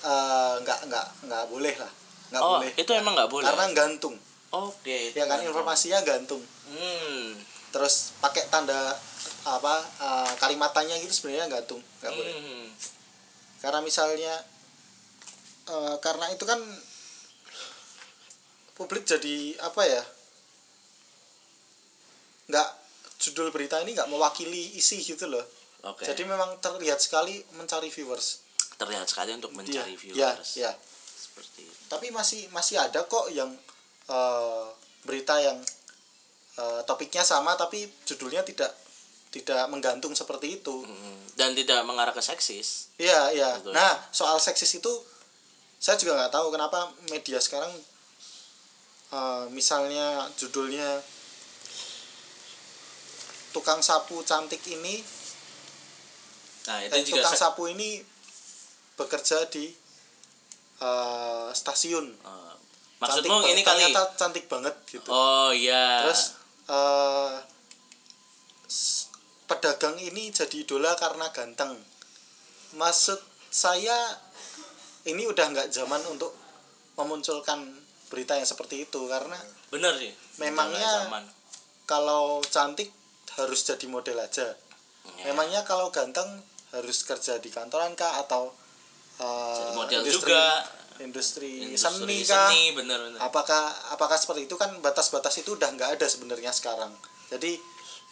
uh, nggak nggak nggak boleh lah nggak Oh, boleh itu emang nggak boleh. karena gantung Oke. itu ya kan informasinya gantung Hmm. terus pakai tanda apa uh, kalimat tanya gitu sebenarnya gantung nggak boleh Hmm. karena misalnya eh, karena itu kan publik jadi apa ya nggak judul berita ini nggak mewakili isi gitu loh Oke. jadi memang terlihat sekali mencari viewers terlihat sekali untuk mencari Iya, viewers. ya, ya. Seperti itu. tapi masih masih ada kok yang eh, berita yang eh, topiknya sama tapi judulnya tidak tidak menggantung seperti itu Dan tidak mengarah ke seksis. Iya, iya. Nah, soal seksis itu saya juga nggak tahu kenapa media sekarang eh, misalnya judulnya tukang sapu cantik ini, Nah, itu eh, juga tukang sapu ini bekerja di eh, stasiun. Cantik maksudmu banget, ini kali. ternyata cantik banget gitu. Oh iya. Terus s- pedagang ini jadi idola karena ganteng. Maksud saya ini udah nggak zaman untuk memunculkan berita yang seperti itu karena bener sih. Memangnya- kalau cantik harus jadi model aja. Ya. Memangnya kalau ganteng harus kerja di kantoran kah atau eh, Jadi model industri, juga. industri, Industri seni kah? seni bener bener. apakah apakah seperti itu kan batas-batas itu udah nggak ada sebenarnya sekarang jadi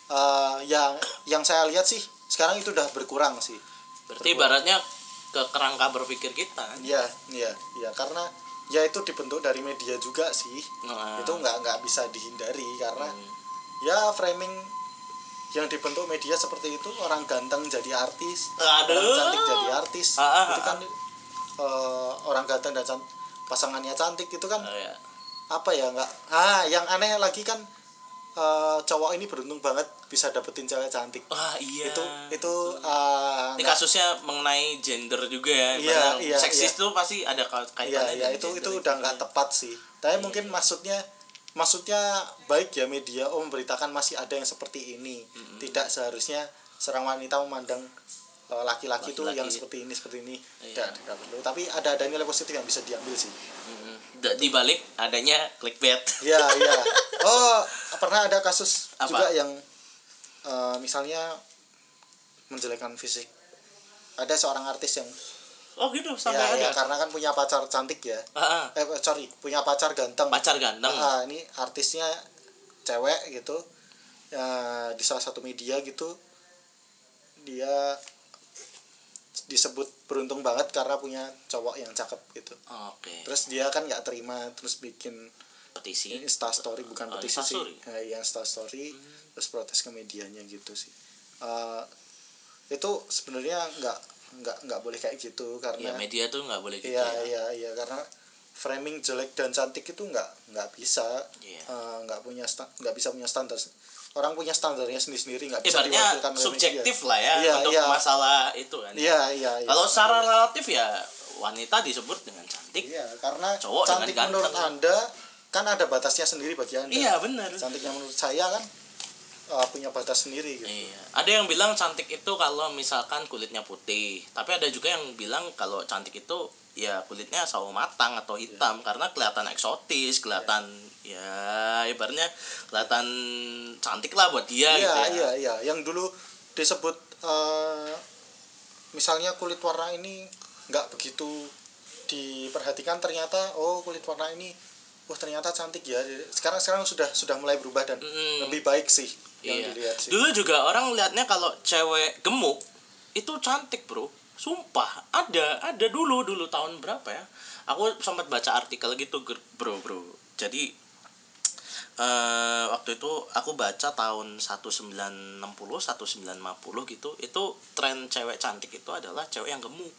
eh, yang yang saya lihat sih sekarang itu udah berkurang sih Berarti ibaratnya ke kerangka berpikir kita. iya iya iya karena ya itu dibentuk dari media juga sih Nah, itu nggak nggak bisa dihindari karena hmm. ya framing yang dibentuk media seperti itu orang ganteng jadi artis Aduh. orang cantik jadi artis Ah, ah, itu ah. kan eh, orang ganteng dan can- pasangannya cantik itu kan Oh, ya. apa ya nggak ah yang aneh lagi kan eh, cowok ini beruntung banget bisa dapetin cewek cantik Wah iya. itu itu eh, Ini nggak- kasusnya mengenai gender juga ya. Iya, iya, seksis iya. tuh pasti ada iya kaitannya iya dengan itu itu udah nggak juga. tepat sih tapi mungkin maksudnya maksudnya baik ya media oh memberitakan masih ada yang seperti ini tidak seharusnya seorang wanita memandang laki-laki itu Laki-laki. yang seperti ini seperti ini Iya. tidak perlu tapi ada ada nilai positif yang bisa diambil sih. Da- Di balik adanya clickbait. Iya, iya. Oh, pernah ada kasus Apa? juga yang eh, misalnya menjelekkan fisik. Ada seorang artis yang Oh gitu sampai ya, ya, ada. karena kan punya pacar cantik ya. Ah, ah. Eh sorry, punya pacar ganteng. pacar ganteng. Ah, ini artisnya cewek gitu. Ya, di salah satu media gitu dia disebut beruntung banget karena punya cowok yang cakep gitu Oke. terus dia kan nggak terima terus bikin petisi. Insta story bukan Oh, petisi sih. Eh, yang Insta story terus protes ke medianya gitu sih Eh, itu sebenarnya nggak nggak nggak boleh kayak gitu Ya karena media tuh nggak boleh gitu iya ya. iya iya karena framing jelek dan cantik itu nggak nggak bisa Iya. eh, nggak punya sta- nggak bisa punya standar orang punya standarnya sendiri sendiri nggak bisa Ibaratnya diwakilkan oleh subjektif media. lah ya Iya, untuk iya. masalah itu kan. iya iya iya Kalau secara relatif ya wanita disebut dengan cantik. iya karena Cowok cantik dengan menurut anda kan ada batasnya sendiri bagi anda Iya benar. cantiknya menurut saya kan eh, punya batas sendiri gitu. Iya. Ada yang bilang cantik itu kalau misalkan kulitnya putih, tapi ada juga yang bilang kalau cantik itu ya kulitnya sawo matang atau hitam. Karena kelihatan eksotis, kelihatan ya ibaratnya kelihatan cantik lah buat dia iya gitu ya. iya iya. Yang dulu disebut eh, misalnya kulit warna ini nggak begitu diperhatikan ternyata oh kulit warna ini wah ternyata cantik ya. Sekarang sekarang sudah sudah mulai berubah dan Mm. lebih baik sih yang Iya. dilihat sih Dulu juga orang lihatnya kalau cewek gemuk itu cantik, Bro. Sumpah, ada, ada dulu dulu tahun berapa ya? Aku sempat baca artikel gitu, Bro, Bro. Jadi eh waktu itu aku baca tahun 1960 1950 gitu itu tren cewek cantik itu adalah cewek yang gemuk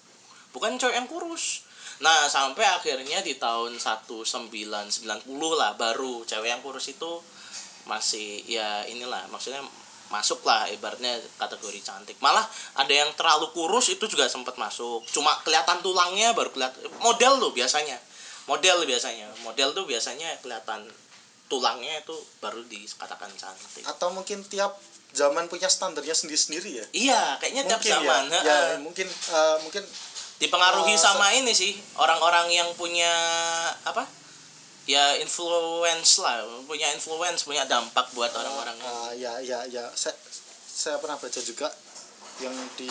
bukan cewek yang kurus nah sampai akhirnya di tahun 1990 lah baru cewek yang kurus itu masih ya inilah maksudnya masuk lah ibaratnya kategori cantik. Malah ada yang terlalu kurus itu juga sempat masuk. Cuma kelihatan tulangnya baru kelihatan model loh biasanya. Model biasanya. Model tuh biasanya kelihatan tulangnya itu baru dikatakan cantik. Atau mungkin tiap zaman punya standarnya sendiri-sendiri ya? Iya kayaknya tiap mungkin zaman ya, ya mungkin eh, mungkin dipengaruhi Eh, sama ini sih orang-orang yang punya apa ya influence lah. Punya influence punya dampak buat orang-orang. Ah, ya ya ya. Saya saya pernah baca juga yang di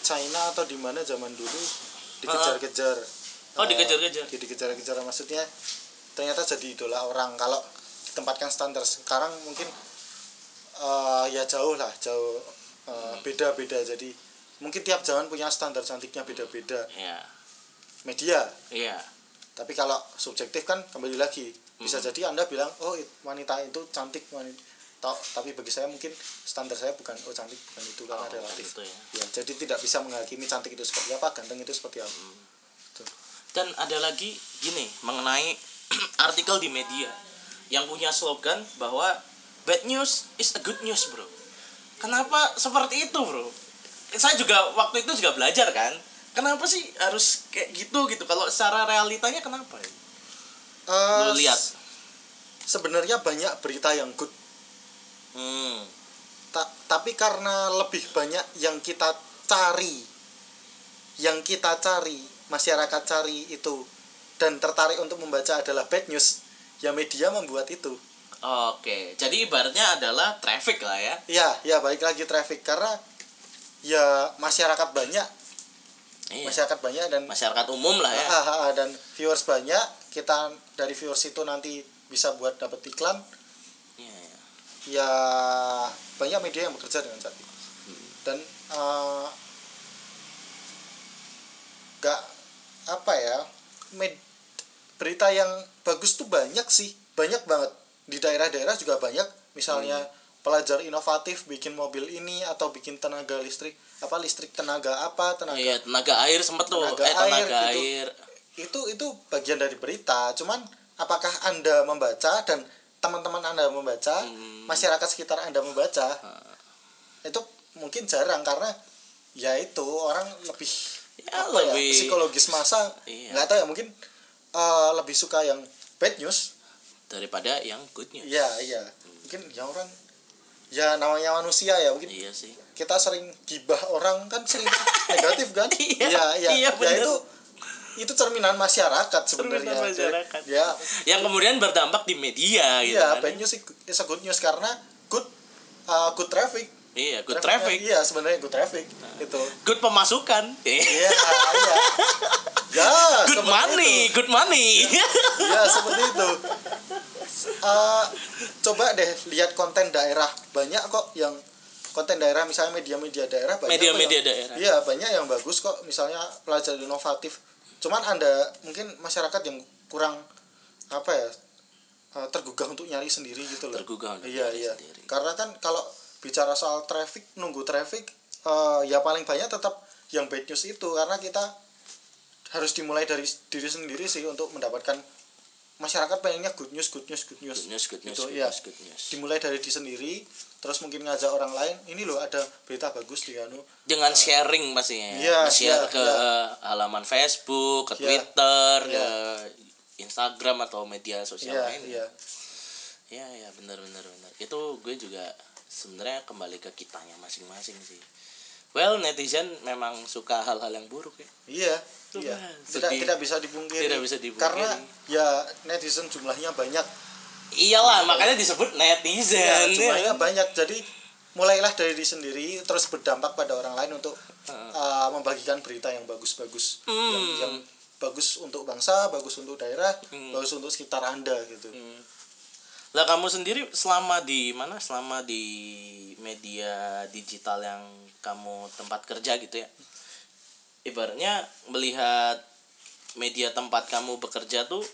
China atau di mana zaman dulu dikejar-kejar. Oh, eh, dikejar-kejar. di- dikejar-kejar maksudnya ternyata jadi idola orang kalau ditempatkan standar. Sekarang mungkin eh, ya jauh lah jauh eh, Hmm. beda-beda. Jadi mungkin tiap zaman punya standar cantiknya beda-beda. Ya. Media. Iya tapi kalau subjektif kan kembali lagi bisa Hmm. jadi anda bilang oh it- wanita itu cantik wanita Ta- tapi bagi saya mungkin standar saya bukan oh cantik bukan itu karena Oh, relatif gitu ya. ya jadi tidak bisa menghakimi cantik itu seperti apa ganteng itu seperti apa Hmm. Tuh. dan ada lagi gini mengenai artikel di media yang punya slogan bahwa bad news is a good news bro kenapa seperti itu bro saya juga waktu itu juga belajar kan kenapa sih harus kayak gitu gitu kalau secara realitanya kenapa ya? Eh, lu lihat sebenarnya banyak berita yang good hmm. Ta- tapi karena lebih banyak yang kita cari yang kita cari masyarakat cari itu dan tertarik untuk membaca adalah bad news ya media membuat itu Oke, jadi ibaratnya adalah traffic lah ya. ya ya balik lagi traffic karena ya masyarakat banyak Iya. masyarakat banyak dan Masyarakat umum lah ya. Ah, ah, ah, dan viewers banyak kita dari viewers itu nanti bisa buat dapat iklan. Iya, iya. ya banyak media yang bekerja dengan cantik dan eh, gak apa ya med, berita yang bagus tuh banyak sih. Banyak banget. Di daerah-daerah juga banyak. Misalnya pelajar inovatif bikin mobil ini atau bikin tenaga listrik apa listrik tenaga apa tenaga Iya, tenaga air sempet tuh. Tenaga eh, tenaga air gitu. air. itu itu bagian dari berita cuman apakah anda membaca dan teman-teman anda membaca Hmm. masyarakat sekitar anda membaca itu mungkin jarang karena ya itu orang lebih Ya, apa ya, lebih- psikologis masa Iya. nggak tahu ya mungkin eh, lebih suka yang bad news daripada yang good news. iya iya mungkin ya orang ya namanya manusia ya mungkin Iya sih. kita sering gibah orang kan sering negatif kan Iya, iya iya iya, ya bener. itu itu cerminan masyarakat sebenarnya masyarakat. ya Yang kemudian berdampak di media gitu iya kan. bad news is a good news karena good uh, good traffic Iya, good traffic. iya sebenarnya good traffic itu Good pemasukan. iya iya ya good money, itu. good money. ya seperti itu Eh, coba deh lihat konten daerah. Banyak kok yang konten daerah misalnya media-media daerah banyak Media-media yang- daerah. iya banyak yang bagus kok. Misalnya pelajar inovatif. Cuman anda mungkin masyarakat yang kurang apa ya eh, tergugah untuk nyari sendiri gitu loh. Tergugah untuk iya nyari iya. sendiri. karena kan kalau bicara soal traffic nunggu traffic eh, ya paling banyak tetap yang bad news itu. Karena kita harus dimulai dari diri sendiri sih untuk mendapatkan masyarakat pengennya good news good news good news. Good news good news Gitu, good iya. news good news. Dimulai dari diri sendiri terus mungkin ngajak orang lain. Ini loh ada berita bagus di anu dengan sharing pastinya Iya, ya share iya, ke halaman Facebook ke Iya, Twitter iya. ke Instagram atau media sosial iya lain iya. Ya ya benar benar benar. Itu gue juga sebenarnya kembali ke kitanya masing-masing sih well netizen memang suka hal-hal yang buruk ya iya Tuh, iya tidak sedih. tidak bisa dipungkiri Tidak bisa dipungkiri. karena ya netizen jumlahnya banyak iyalah makanya disebut netizen ya, ya jumlahnya banyak jadi mulailah dari diri sendiri terus berdampak pada orang lain untuk Heeh. uh, membagikan berita yang bagus-bagus Hmm. yang, yang bagus untuk bangsa bagus untuk daerah Hmm. bagus untuk sekitar anda gitu Hmm. Lah kamu sendiri selama di mana? Selama di media digital yang kamu tempat kerja gitu ya. Ibaratnya melihat media tempat kamu bekerja tuh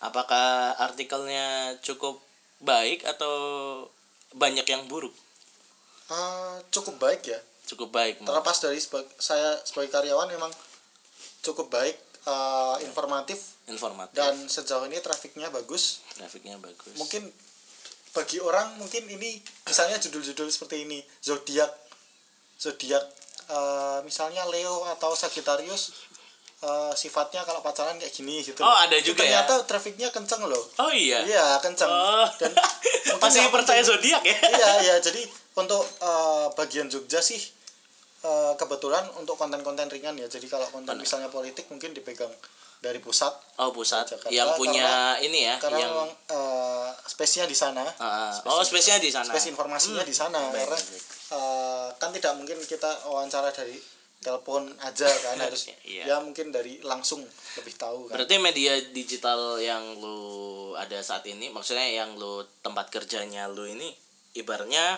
apakah artikelnya cukup baik atau banyak yang buruk? Uh, cukup baik ya Cukup baik. Terlepas dari seba- saya sebagai karyawan memang cukup baik uh, informatif informatif. dan sejauh ini trafiknya bagus grafiknya bagus. mungkin bagi orang mungkin ini misalnya judul-judul seperti ini zodiak zodiak eh, misalnya Leo atau Sagittarius eh, sifatnya kalau pacaran kayak gini gitu Oh, ada juga ya? ternyata trafiknya kenceng loh Oh iya. iya kenceng Oh. dan Masih percaya zodiak ya? iya iya jadi untuk eh, bagian Jogja sih eh, kebetulan untuk konten-konten ringan ya jadi kalau konten Benar. misalnya politik mungkin dipegang dari pusat Oh pusat Jakarta, yang punya ini ya karena yang memang eh, spesinya di sana Ah, ah. oh spesialnya di sana. spes informasinya Hmm. di sana Baik, karena baik, eh, kan tidak mungkin kita wawancara dari telepon aja kan harus Iya. ya mungkin dari langsung lebih tahu kan Berarti media digital yang lu ada saat ini, maksudnya yang lu tempat kerjanya lu ini, ibaratnya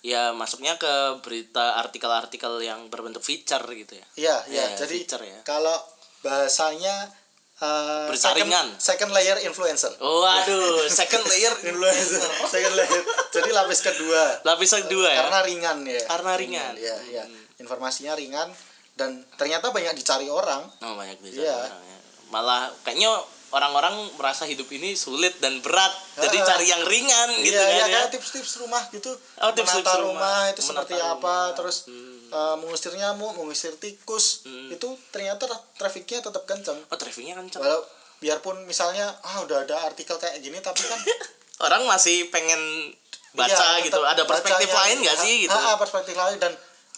ya masuknya ke berita artikel-artikel yang berbentuk feature gitu ya. iya iya Ya, jadi feature ya. kalau bahasanya eh, Berita second, ringan. second layer influencer Oh, aduh, second layer influencer second layer jadi lapis kedua lapisan dua ya. karena ringan ya Karena ringan. ya ya informasinya ringan dan ternyata banyak dicari orang Oh, banyak bisa Iya. orang ya. Malah kayaknya orang-orang merasa hidup ini sulit dan berat. Jadi cari yang ringan gitu iya, kan iya, ya. tips-tips rumah gitu. Oh, tips-tips Menata rumah. itu seperti Menata apa, rumah. terus Hmm. Eh, mengusir nyamuk, mengusir tikus. Hmm. Itu ternyata tra- trafiknya tetap kencang. Oh, trafiknya kencang. Walau biarpun misalnya ah udah ada artikel kayak gini tapi kan Orang masih pengen baca iya, gitu. Ada perspektif bacanya. lain nggak sih gitu? Ah, ah, perspektif lain dan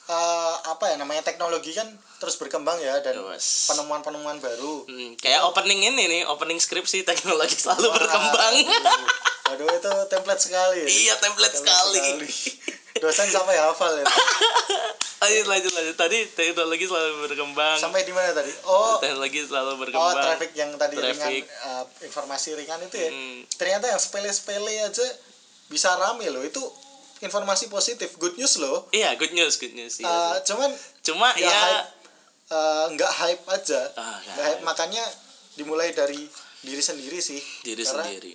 eh, apa ya namanya teknologi kan terus berkembang ya dan penemuan-penemuan baru. Hmm, kayak opening ini nih, opening skripsi teknologi selalu Wah, berkembang. Waduh itu template sekali. ya. iya, template sekali. Dosen sampai hafal ya. lanjut, lanjut, lanjut. Tadi teknologi selalu berkembang. Sampai di mana tadi? Oh, teknologi selalu Oh, berkembang. traffic yang tadi Traffic. ringan, uh, informasi ringan itu ya. Hmm. Ternyata yang sepele-sepele aja bisa rame loh. Itu informasi positif, good news loh. Iya, good news, good news. Iya Uh, sih. cuman Cuma ya, ya, hype, uh, nggak hype aja. Ah, nggak Nggak hype. hype. Makanya dimulai dari diri sendiri sih. diri Karena sendiri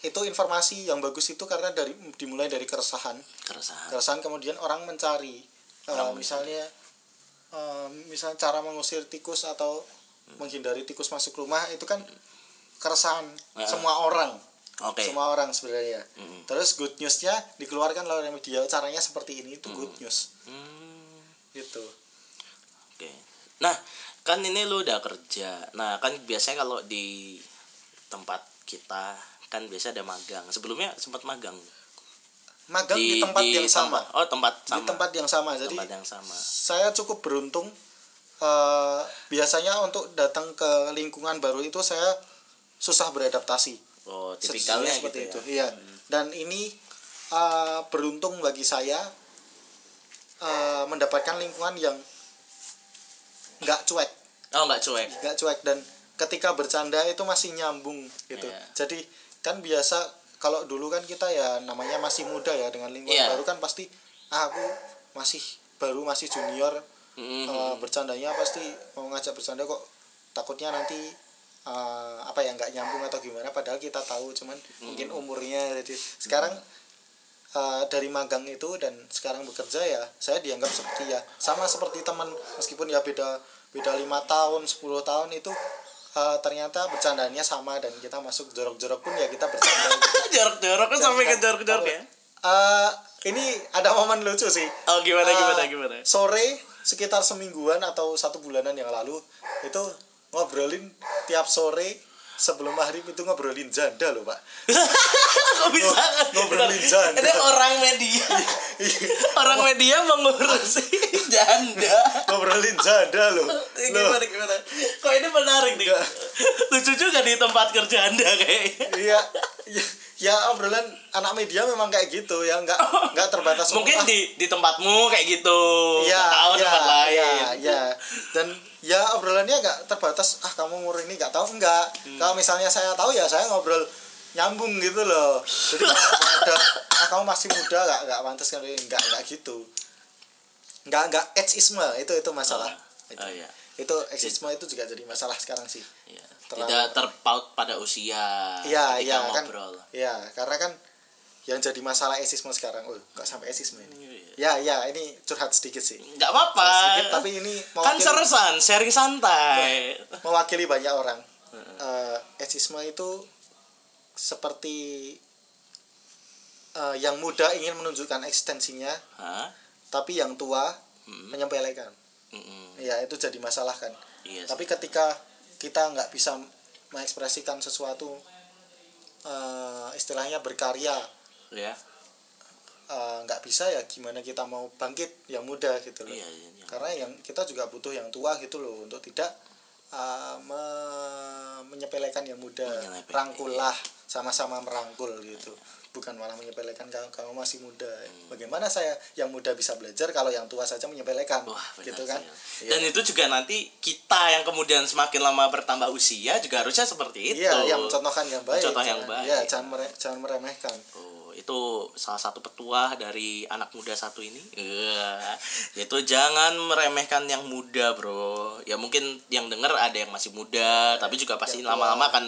Itu informasi yang bagus itu karena dari dimulai dari keresahan. keresahan. Keresahan kemudian orang mencari uh, misalnya uh, misalnya cara mengusir tikus atau menghindari tikus masuk rumah itu kan keresahan Ah. semua orang Oke. semua orang sebenarnya Mm. terus good newsnya dikeluarkan oleh media caranya seperti ini itu good news Hmm, gitu Oke. Nah, kan ini lu udah kerja. Nah, kan biasanya kalau di tempat kita kan biasa ada magang. Sebelumnya sempat magang magang di, tempat yang sama tempat- oh, tempat sama. di tempat yang sama jadi Tempat yang sama. saya cukup beruntung eh, biasanya untuk datang ke lingkungan baru itu saya susah beradaptasi Oh, tipikalnya seperti gitu itu ya. iya dan ini uh, beruntung bagi saya uh, mendapatkan lingkungan yang nggak cuek Oh, nggak cuek. nggak cuek dan ketika bercanda itu masih nyambung gitu Iya. jadi kan biasa kalau dulu kan kita ya namanya masih muda ya dengan lingkungan Iya. baru kan pasti ah, aku masih baru masih junior Mm-mm. eh, bercandanya pasti mau ngajak bercanda kok takutnya nanti eh, apa ya nggak nyambung atau gimana padahal kita tahu cuman mungkin umurnya jadi sekarang eh, dari magang itu dan sekarang bekerja ya saya dianggap seperti ya sama seperti teman meskipun ya beda beda lima tahun 10 tahun itu eh, ternyata bercandanya sama dan kita masuk jorok-jorok pun ya kita bercanda. Gitu. jorok-jorok kan sampai ke jorok-jorok ya? Eh, ini ada momen lucu sih. Oh gimana Eh, gimana gimana? sore sekitar semingguan atau satu bulanan yang lalu itu ngobrolin tiap sore sebelum maghrib itu ngobrolin janda loh pak. Kok bisa? Ngobrolin janda. ini orang media. Orang media mengurusi janda. Ngobrolin janda loh. Gimana gimana? Kok ini menarik nih? Lucu juga di tempat kerja anda kayaknya. Iya ya, ya obrolan anak media memang kayak gitu ya. Nggak nggak terbatas mungkin di di tempatmu kayak gitu. Iya, Nggak tahu iya, tempat lain. iya, iya. Dan ya obrolannya nggak terbatas ah kamu umur ini nggak tahu enggak. Hmm. Kalau misalnya saya tahu ya saya ngobrol nyambung gitu loh. Jadi ada ah kamu masih muda nggak nggak pantas kan nggak nggak gitu. Nggak nggak ageisme itu itu masalah. itu. oh iya Itu ageisme itu juga jadi masalah sekarang sih. Iya. Terlalu- tidak terpaut pada usia Iya iya kan. ngobrol Iya karena kan yang jadi masalah ageisme sekarang. Oh nggak sampai ageisme ini. Iya. Ya ya ini curhat sedikit sih. nggak apa-apa Sedikit, tapi ini kan mewakili- seresan sharing santai mewakili banyak orang. Eh ageisme itu seperti eh, yang muda ingin menunjukkan ekstensinya, Hah? tapi yang tua Mm-mm. menyepelekan. Mm-mm. Ya itu jadi masalah kan. iya sih. Tapi ketika kita nggak bisa mengekspresikan sesuatu, eh, istilahnya berkarya, ya eh, nggak bisa ya gimana kita mau bangkit yang muda gitu loh. iya, iya, iya. karena yang kita juga butuh yang tua gitu loh untuk tidak uh, me- menyepelekan yang muda Menyepelekan, rangkullah sama-sama merangkul gitu bukan malah menyepelekan kalau kamu masih muda Hmm. bagaimana saya yang muda bisa belajar kalau yang tua saja menyepelekan Wah, benar gitu sih, kan ya. Iya. Dan itu juga nanti kita yang kemudian semakin lama bertambah usia juga harusnya seperti itu. iya yang mencontohkan yang baik Mencontoh yang jangan- baik. ya jangan mere- jangan meremehkan Oh, itu salah satu petuah dari anak muda satu ini. Yaitu jangan meremehkan yang muda, Bro. Ya mungkin yang denger ada yang masih muda, tapi juga pasti lama-lama akan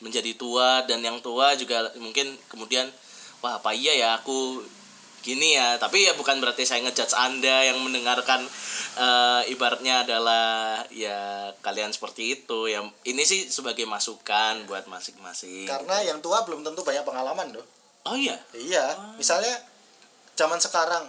menjadi tua. Dan yang tua juga mungkin kemudian wah apa iya ya aku gini ya? Tapi ya bukan berarti saya ngejudge anda yang mendengarkan eh, ibaratnya adalah ya kalian seperti itu. Ya ini sih sebagai masukan buat masing-masing. Karena yang tua belum tentu banyak pengalaman loh oh iya? Iya misalnya zaman sekarang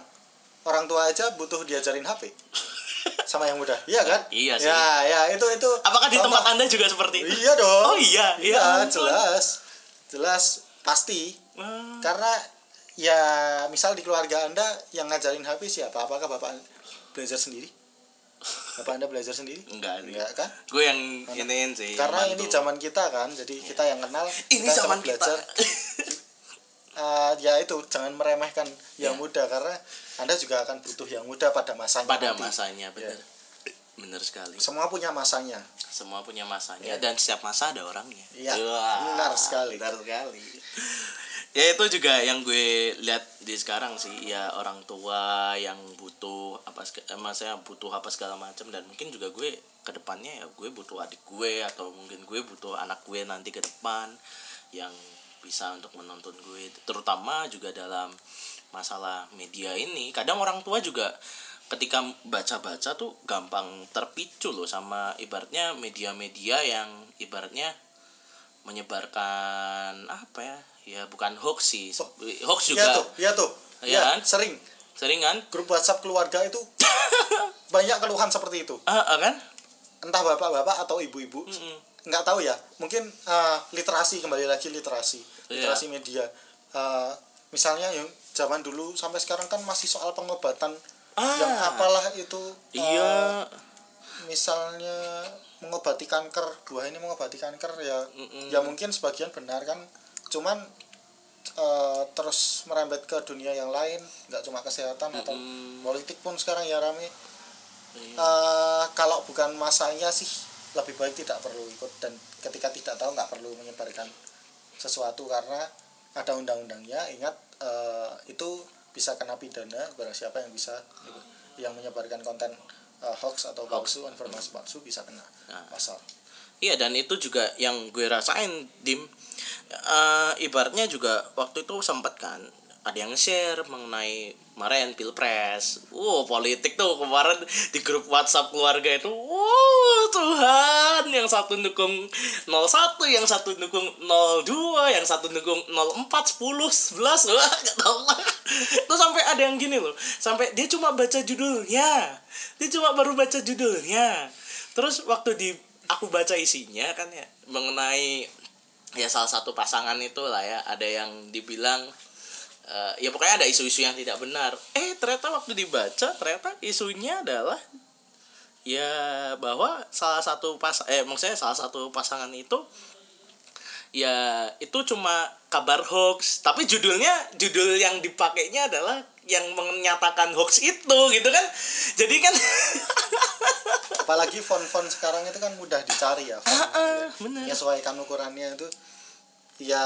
orang tua aja butuh diajarin HP sama yang muda iya kan? Iya sih. ya ya itu itu Apakah di tempat Anda juga seperti itu? iya dong. Oh iya, iya. Ya ampun. jelas. Jelas pasti. Wah. karena ya misal di keluarga anda yang ngajarin HP siapa? Apakah bapak belajar sendiri? Bapak anda belajar sendiri? Enggak enggak kan Gue yang iniin sih. karena yang ini zaman kita kan jadi kita yang kenal ini kita zaman kita. Eh, ya itu jangan meremehkan yang Ya. muda karena anda juga akan butuh yang muda pada masanya Pada nanti. masanya benar. Ya. Benar sekali. semua punya masanya Semua punya masanya Ya. dan setiap masa ada orangnya. Iya, Wah, benar sekali. Benar sekali. ya itu juga yang gue lihat di sekarang sih ya orang tua yang butuh apa eh, maksudnya butuh apa segala macam dan mungkin juga gue ke depannya ya gue butuh adik gue atau mungkin gue butuh anak gue nanti ke depan yang bisa untuk menonton gue terutama juga dalam masalah media ini. Kadang orang tua juga ketika baca-baca tuh gampang terpicu loh sama ibaratnya media-media yang ibaratnya menyebarkan apa ya? Ya bukan hoax sih. Hoax Iya juga. tuh iya tuh. Iya, kan? sering. Sering kan? Grup WhatsApp keluarga itu banyak keluhan seperti itu. Ah ah, kan? Entah bapak-bapak atau ibu-ibu. Mm-mm. Nggak tahu ya mungkin eh, literasi kembali lagi literasi Iya. literasi media Eh, misalnya yang zaman dulu sampai sekarang kan masih soal pengobatan Ah. yang apalah itu eh, iya misalnya mengobati kanker buah ini mengobati kanker ya Mm-mm. ya mungkin sebagian benar kan cuman eh, terus merembet ke dunia yang lain nggak cuma kesehatan atau Mm-mm. politik pun sekarang ya rame. Eh, kalau bukan masanya sih lebih baik tidak perlu ikut dan ketika tidak tahu nggak perlu menyebarkan sesuatu karena ada undang-undangnya. Ingat eh, itu bisa kena pidana barang siapa yang bisa yang menyebarkan konten uh, hoax atau palsu informasi palsu bisa kena Nah. pasal. Iya dan itu juga yang gue rasain dim. Eh, ibaratnya juga waktu itu sempat kan ada yang share mengenai kemarin pilpres. Wow politik tuh kemarin di grup WhatsApp keluarga itu. Wow Tuhan yang satu dukung 01, yang satu dukung 02, yang satu dukung 04, 10, 11 Wah gak tau lah. Itu sampai ada yang gini loh. Sampai dia cuma baca judulnya. Dia cuma baru baca judulnya. Terus waktu di aku baca isinya kan ya mengenai ya salah satu pasangan itu lah ya ada yang dibilang eh, ya pokoknya ada isu-isu yang tidak benar eh ternyata waktu dibaca ternyata isunya adalah ya bahwa salah satu pas eh maksudnya salah satu pasangan itu ya itu cuma kabar hoax tapi judulnya judul yang dipakainya adalah yang menyatakan hoax itu gitu kan jadi kan apalagi font-font sekarang itu kan mudah dicari ya font, Ah, gitu. bener. menyesuaikan ukurannya itu ya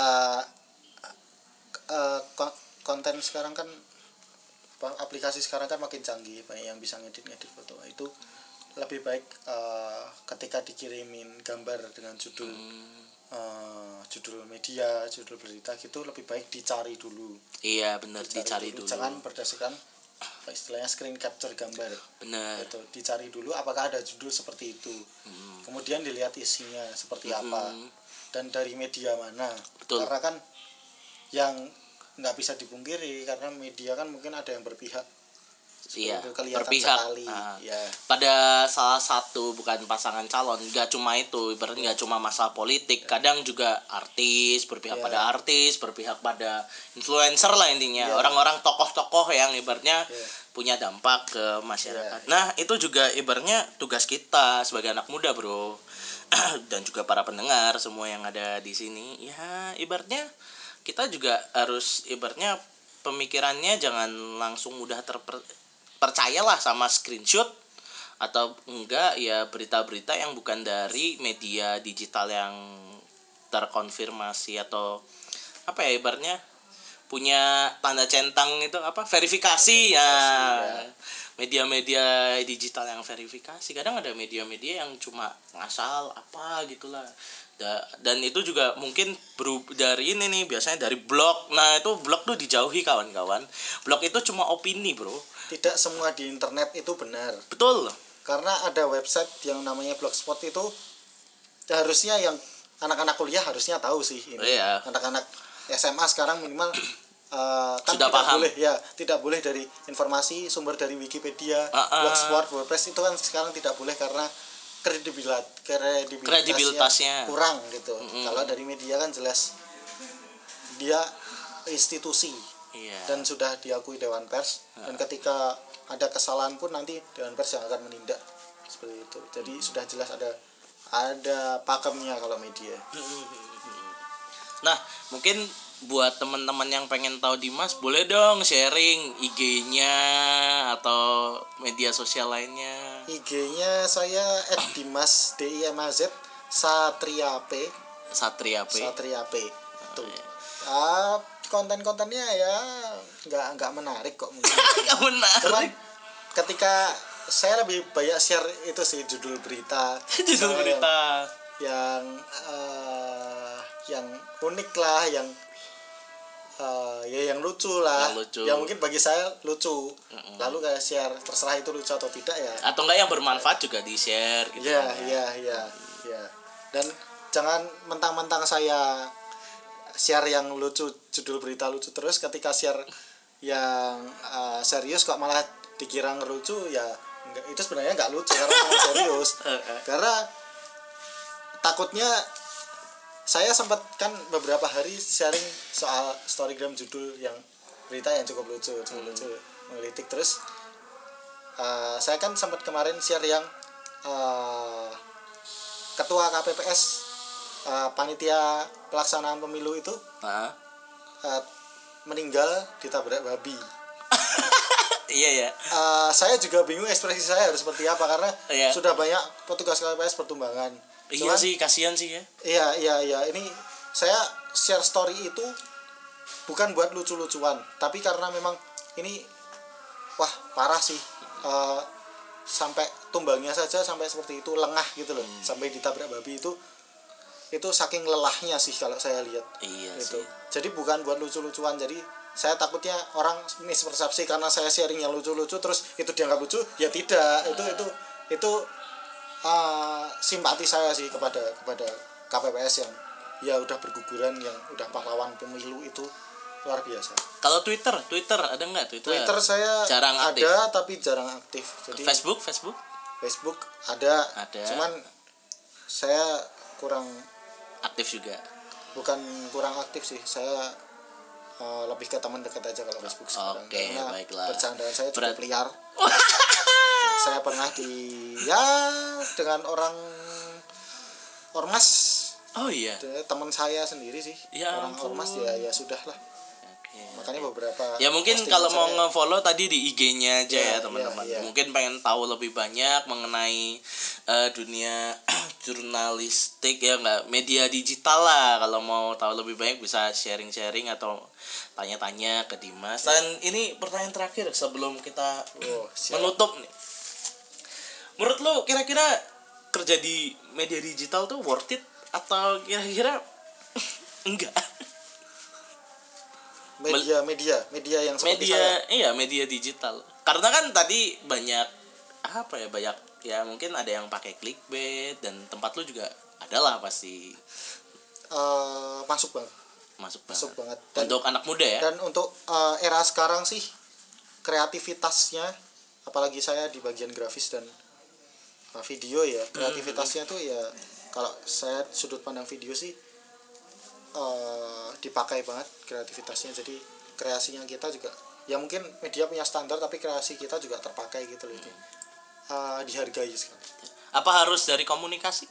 ko- konten sekarang kan apa, aplikasi sekarang kan makin canggih banyak yang bisa ngedit-ngedit foto. Itu lebih baik eh, ketika dikirimin gambar dengan judul eh, judul media judul berita gitu lebih baik dicari dulu. Iya bener dicari dulu. jangan berdasarkan apa istilahnya screen capture gambar. Bener. Itu dicari dulu apakah ada judul seperti itu. Kemudian dilihat isinya seperti apa. Hmm. dan dari media mana. Betul. karena kan yang nggak bisa dipungkiri karena media kan mungkin ada yang berpihak iya berpihak sekali Ah. ya pada salah satu bukan pasangan calon nggak cuma itu ibaratnya nggak cuma masalah politik kadang juga artis berpihak Iya. pada artis berpihak pada influencer lah intinya Iya. orang-orang tokoh-tokoh yang ibaratnya Iya. punya dampak ke masyarakat Iya. nah itu juga ibaratnya tugas kita sebagai anak muda bro dan juga para pendengar semua yang ada di sini ya ibaratnya kita juga harus ibaratnya pemikirannya jangan langsung mudah terper percayalah sama screenshot atau enggak ya berita-berita yang bukan dari media digital yang terkonfirmasi atau apa ya ibaratnya punya tanda centang itu apa verifikasi ya. Media-media digital yang verifikasi kadang ada media-media yang cuma ngasal apa gitulah Da- dan itu juga mungkin dari ini nih biasanya dari blog nah itu blog tuh dijauhi kawan-kawan blog itu cuma opini bro tidak semua di internet itu benar betul karena ada website yang namanya blogspot itu harusnya yang anak-anak kuliah harusnya tahu sih ini Iya. anak-anak SMA sekarang minimal eh, kan Sudah tidak paham. boleh ya tidak boleh dari informasi sumber dari Wikipedia Ah, ah. blogspot WordPress itu kan sekarang tidak boleh karena kredibilat kredibilitasnya, Kredibilitasnya. kurang gitu. Mm-mm. kalau dari media kan jelas dia institusi iya. dan sudah diakui Dewan Pers. Dan ketika ada kesalahan pun nanti Dewan Pers yang akan menindak seperti itu. Jadi sudah jelas ada ada pakemnya kalau media. Nah, mungkin buat teman-teman yang pengen tahu Dimas, boleh dong sharing IG-nya atau media sosial lainnya. IG-nya saya @dimas d i m a z satria p Satria P. satria p tuh ah konten-kontennya ya nggak nggak menarik kok mungkin Nggak benar. cuman ketika saya lebih banyak share itu sih judul berita Judul berita. yang eh, yang unik lah yang eh, ya yang lucu lah Yang lucu. mungkin bagi saya lucu lalu kayak share terserah itu lucu atau tidak ya Atau enggak yang bermanfaat juga di-share gitu. Iya, iya, iya, iya. Dan jangan mentang-mentang saya share yang lucu, judul berita lucu terus ketika share yang eh, serius kok malah dikira ngelucu ya enggak, itu sebenarnya nggak lucu karena serius. Karena takutnya saya sempat kan beberapa hari sharing soal storygram judul yang berita yang cukup lucu, cukup lucu, menggelitik terus eh, saya kan sempat kemarin share yang eh, ketua KPPS eh, panitia pelaksanaan pemilu itu Nah, eh, meninggal ditabrak babi. iya ya. Eh, saya juga bingung ekspresi saya harus seperti apa karena Iya. sudah banyak petugas KPPS Iya Cuman- sih, kasihan sih ya. Iya, iya, iya. Ini saya share story itu bukan buat lucu-lucuan, tapi karena memang ini wah parah sih. Eh, sampai tumbangnya saja sampai seperti itu lengah gitu loh. Hmm. sampai ditabrak babi itu itu saking lelahnya sih kalau saya lihat. Iya itu sih. Jadi bukan buat lucu-lucuan. Jadi saya takutnya orang mispersepsi karena saya sharing yang lucu-lucu terus itu dianggap lucu ya tidak. Itu itu itu uh, simpati saya sih kepada kepada KPPS yang ya udah berguguran yang udah pahlawan pemilu itu luar biasa. Kalau Twitter Twitter ada nggak Twitter, Twitter saya Jarang aktif. ada tapi jarang aktif. Jadi Facebook Facebook? Facebook ada. Ada. cuman saya kurang aktif juga? Bukan kurang aktif sih saya uh, lebih ke teman dekat aja kalau Facebook sekarang. Oke, karena baiklah. bercandaan saya cukup Berat- liar saya pernah di ya dengan orang ormas oh iya teman saya sendiri sih Ya orang ampun. ormas ya ya sudah lah Oke. makanya beberapa Ya mungkin kalau mau nge-follow tadi di IG-nya aja Iya, ya teman-teman. iya, iya. Mungkin pengen tahu lebih banyak mengenai eh, dunia jurnalistik ya nggak media digital lah. Kalau mau tahu lebih banyak bisa sharing-sharing atau tanya-tanya ke Dimas. Dan ini pertanyaan terakhir sebelum kita Oh, siap. menutup nih. Menurut lu kira-kira kerja di media digital tuh worth it? Atau kira-kira enggak? media media media yang seperti media saya. iya media digital. Karena kan tadi banyak apa ya banyak ya mungkin ada yang pakai clickbait dan tempat lu juga adalah pasti eh, masuk banget. Masuk masuk banget. banget. Dan untuk anak muda ya? dan untuk eh, era sekarang sih kreativitasnya apalagi saya di bagian grafis dan video ya kreativitasnya tuh ya kalau saya sudut pandang video sih eh, dipakai banget kreativitasnya. Jadi kreasinya kita juga ya mungkin media punya standar tapi kreasi kita juga terpakai gitu loh Eh, dihargai sekali apa harus dari komunikasi?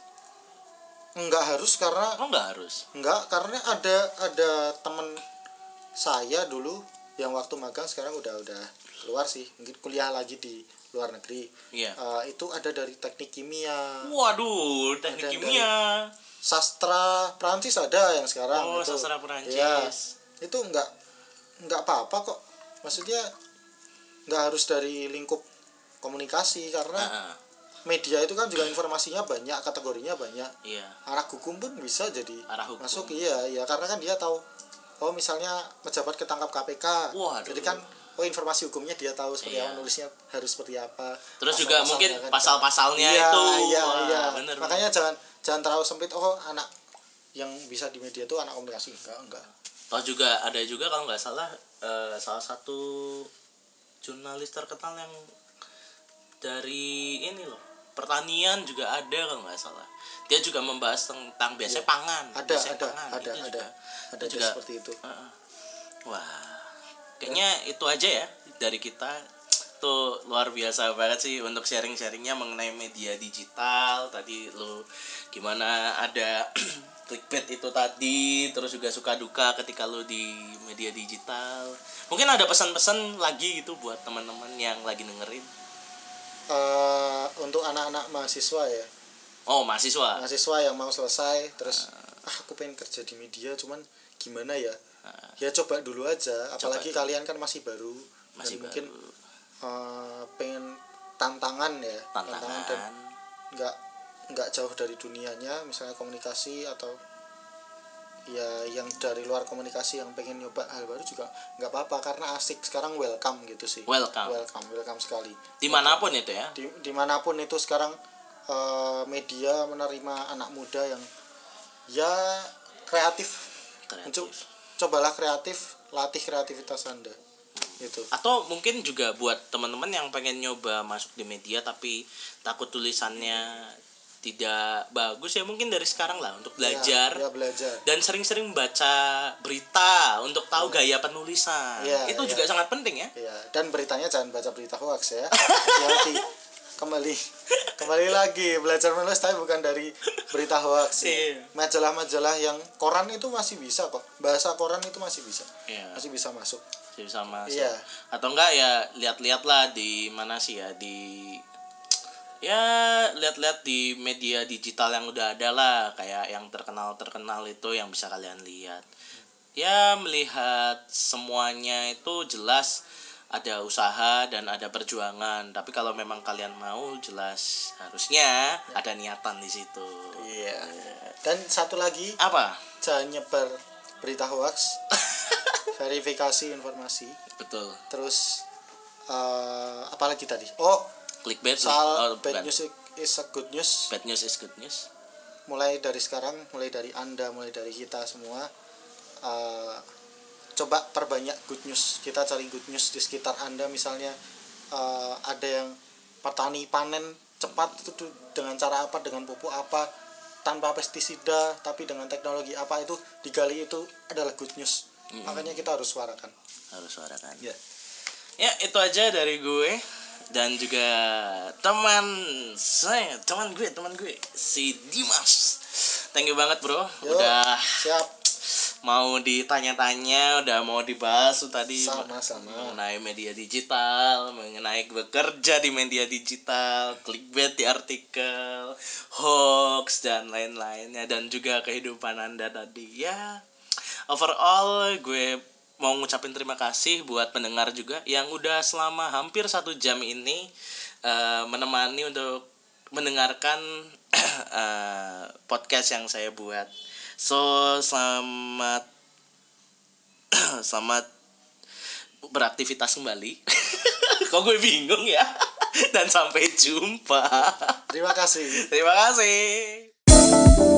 Enggak harus karena oh nggak harus? Enggak, karena ada ada temen saya dulu yang waktu magang sekarang udah udah keluar sih, mungkin kuliah lagi di luar negeri. iya Eh, itu ada dari teknik kimia, waduh teknik Ada kimia sastra Prancis ada yang sekarang. oh itu. sastra Iya, itu enggak enggak apa-apa kok. Maksudnya enggak harus dari lingkup komunikasi karena Ah, media itu kan juga informasinya banyak, kategorinya banyak. iya arah hukum pun bisa jadi Arah hukum. masuk iya iya karena kan dia tahu oh misalnya pejabat ketangkap KPK Waduh. jadi kan oh informasi hukumnya dia tahu seperti Iya. apa nulisnya harus seperti apa terus juga Pasal-pasalnya mungkin kan. pasal-pasalnya iya, itu. iya Wah, iya. bener, makanya jangan jangan terlalu sempit. Oh anak yang bisa di media itu anak komunikasi. Enggak enggak. Toh juga ada juga kalau nggak salah eh, salah satu jurnalis terkenal yang dari ini loh pertanian juga ada kalau nggak salah. Dia juga membahas tentang biasanya pangan Iya. ada biasanya ada pangan. ada Itu ada. juga, ada itu juga seperti itu. Heeh. wah kayaknya itu aja ya dari kita. Tuh luar biasa banget sih untuk sharing-sharingnya mengenai media digital. Tadi lu gimana ada clickbait itu tadi terus juga suka duka ketika lu di media digital. Mungkin ada pesan-pesan lagi gitu buat teman-teman yang lagi dengerin? Eh, untuk anak-anak mahasiswa ya. Oh mahasiswa? Mahasiswa yang mau selesai terus ah aku pengen kerja di media cuman gimana ya Ah, ya coba dulu aja. Apalagi dulu. kalian kan masih baru. Masih dan mungkin baru. eh, pengen tantangan ya. Dan tantangan nggak nggak jauh dari dunianya misalnya komunikasi atau ya yang dari luar komunikasi yang pengen nyoba hal baru juga nggak apa-apa karena asik. Sekarang welcome gitu sih. Welcome. Welcome welcome sekali. Di mana pun itu ya. Di di mana pun itu sekarang eh, media menerima anak muda yang ya kreatif. Kreatif. Mencoba- cobalah kreatif latih kreativitas anda. Gitu. Atau mungkin juga buat teman-teman yang pengen nyoba masuk di media tapi takut tulisannya tidak bagus ya mungkin dari sekarang lah untuk belajar. ya, ya belajar. Dan sering-sering baca berita untuk tahu gaya penulisan. Iya, itu iya. juga sangat penting ya. Ya dan beritanya jangan baca berita hoax ya. Hati kembali. Kembali lagi. Belajar menulis tapi bukan dari berita hoax. Ya. Iya. majalah-majalah yang koran itu masih bisa kok. Bahasa koran itu masih bisa. Iya. masih bisa masuk. Bisa masuk. Iya. atau enggak ya lihat-lihat lah di mana sih ya di ya lihat-lihat di media digital yang udah ada lah. Kayak yang terkenal terkenal itu yang bisa kalian lihat. Ya melihat semuanya itu jelas ada usaha dan ada perjuangan tapi kalau memang kalian mau jelas harusnya ada niatan di situ Iya. Dan satu lagi, apa jangan nyebar berita hoax, verifikasi informasi. betul Terus eh apalagi tadi? Oh, clickbait soal oh, bad news is a good news. bad news is good news Mulai dari sekarang, mulai dari Anda, mulai dari kita semua eh, coba perbanyak good news. Kita cari good news di sekitar Anda misalnya eh, ada yang petani panen cepat itu dengan cara apa, dengan pupuk apa, tanpa pestisida tapi dengan teknologi apa itu digali itu adalah good news. Makanya kita harus suarakan. harus suarakan Ya. ya itu aja dari gue dan juga teman saya teman gue teman gue si Dimas thank you banget bro Yo, udah siap. Mau ditanya-tanya udah mau dibahas tuh tadi. Sama-sama. mengenai media digital mengenai bekerja di media digital clickbait di artikel hoax dan lain-lainnya dan juga kehidupan anda tadi. Ya overall gue mau ngucapin terima kasih buat pendengar juga yang udah selama hampir satu jam ini eh, menemani untuk mendengarkan eh, podcast yang saya buat so selamat selamat beraktivitas kembali. Kok gue bingung ya? Dan sampai jumpa. Terima kasih. terima kasih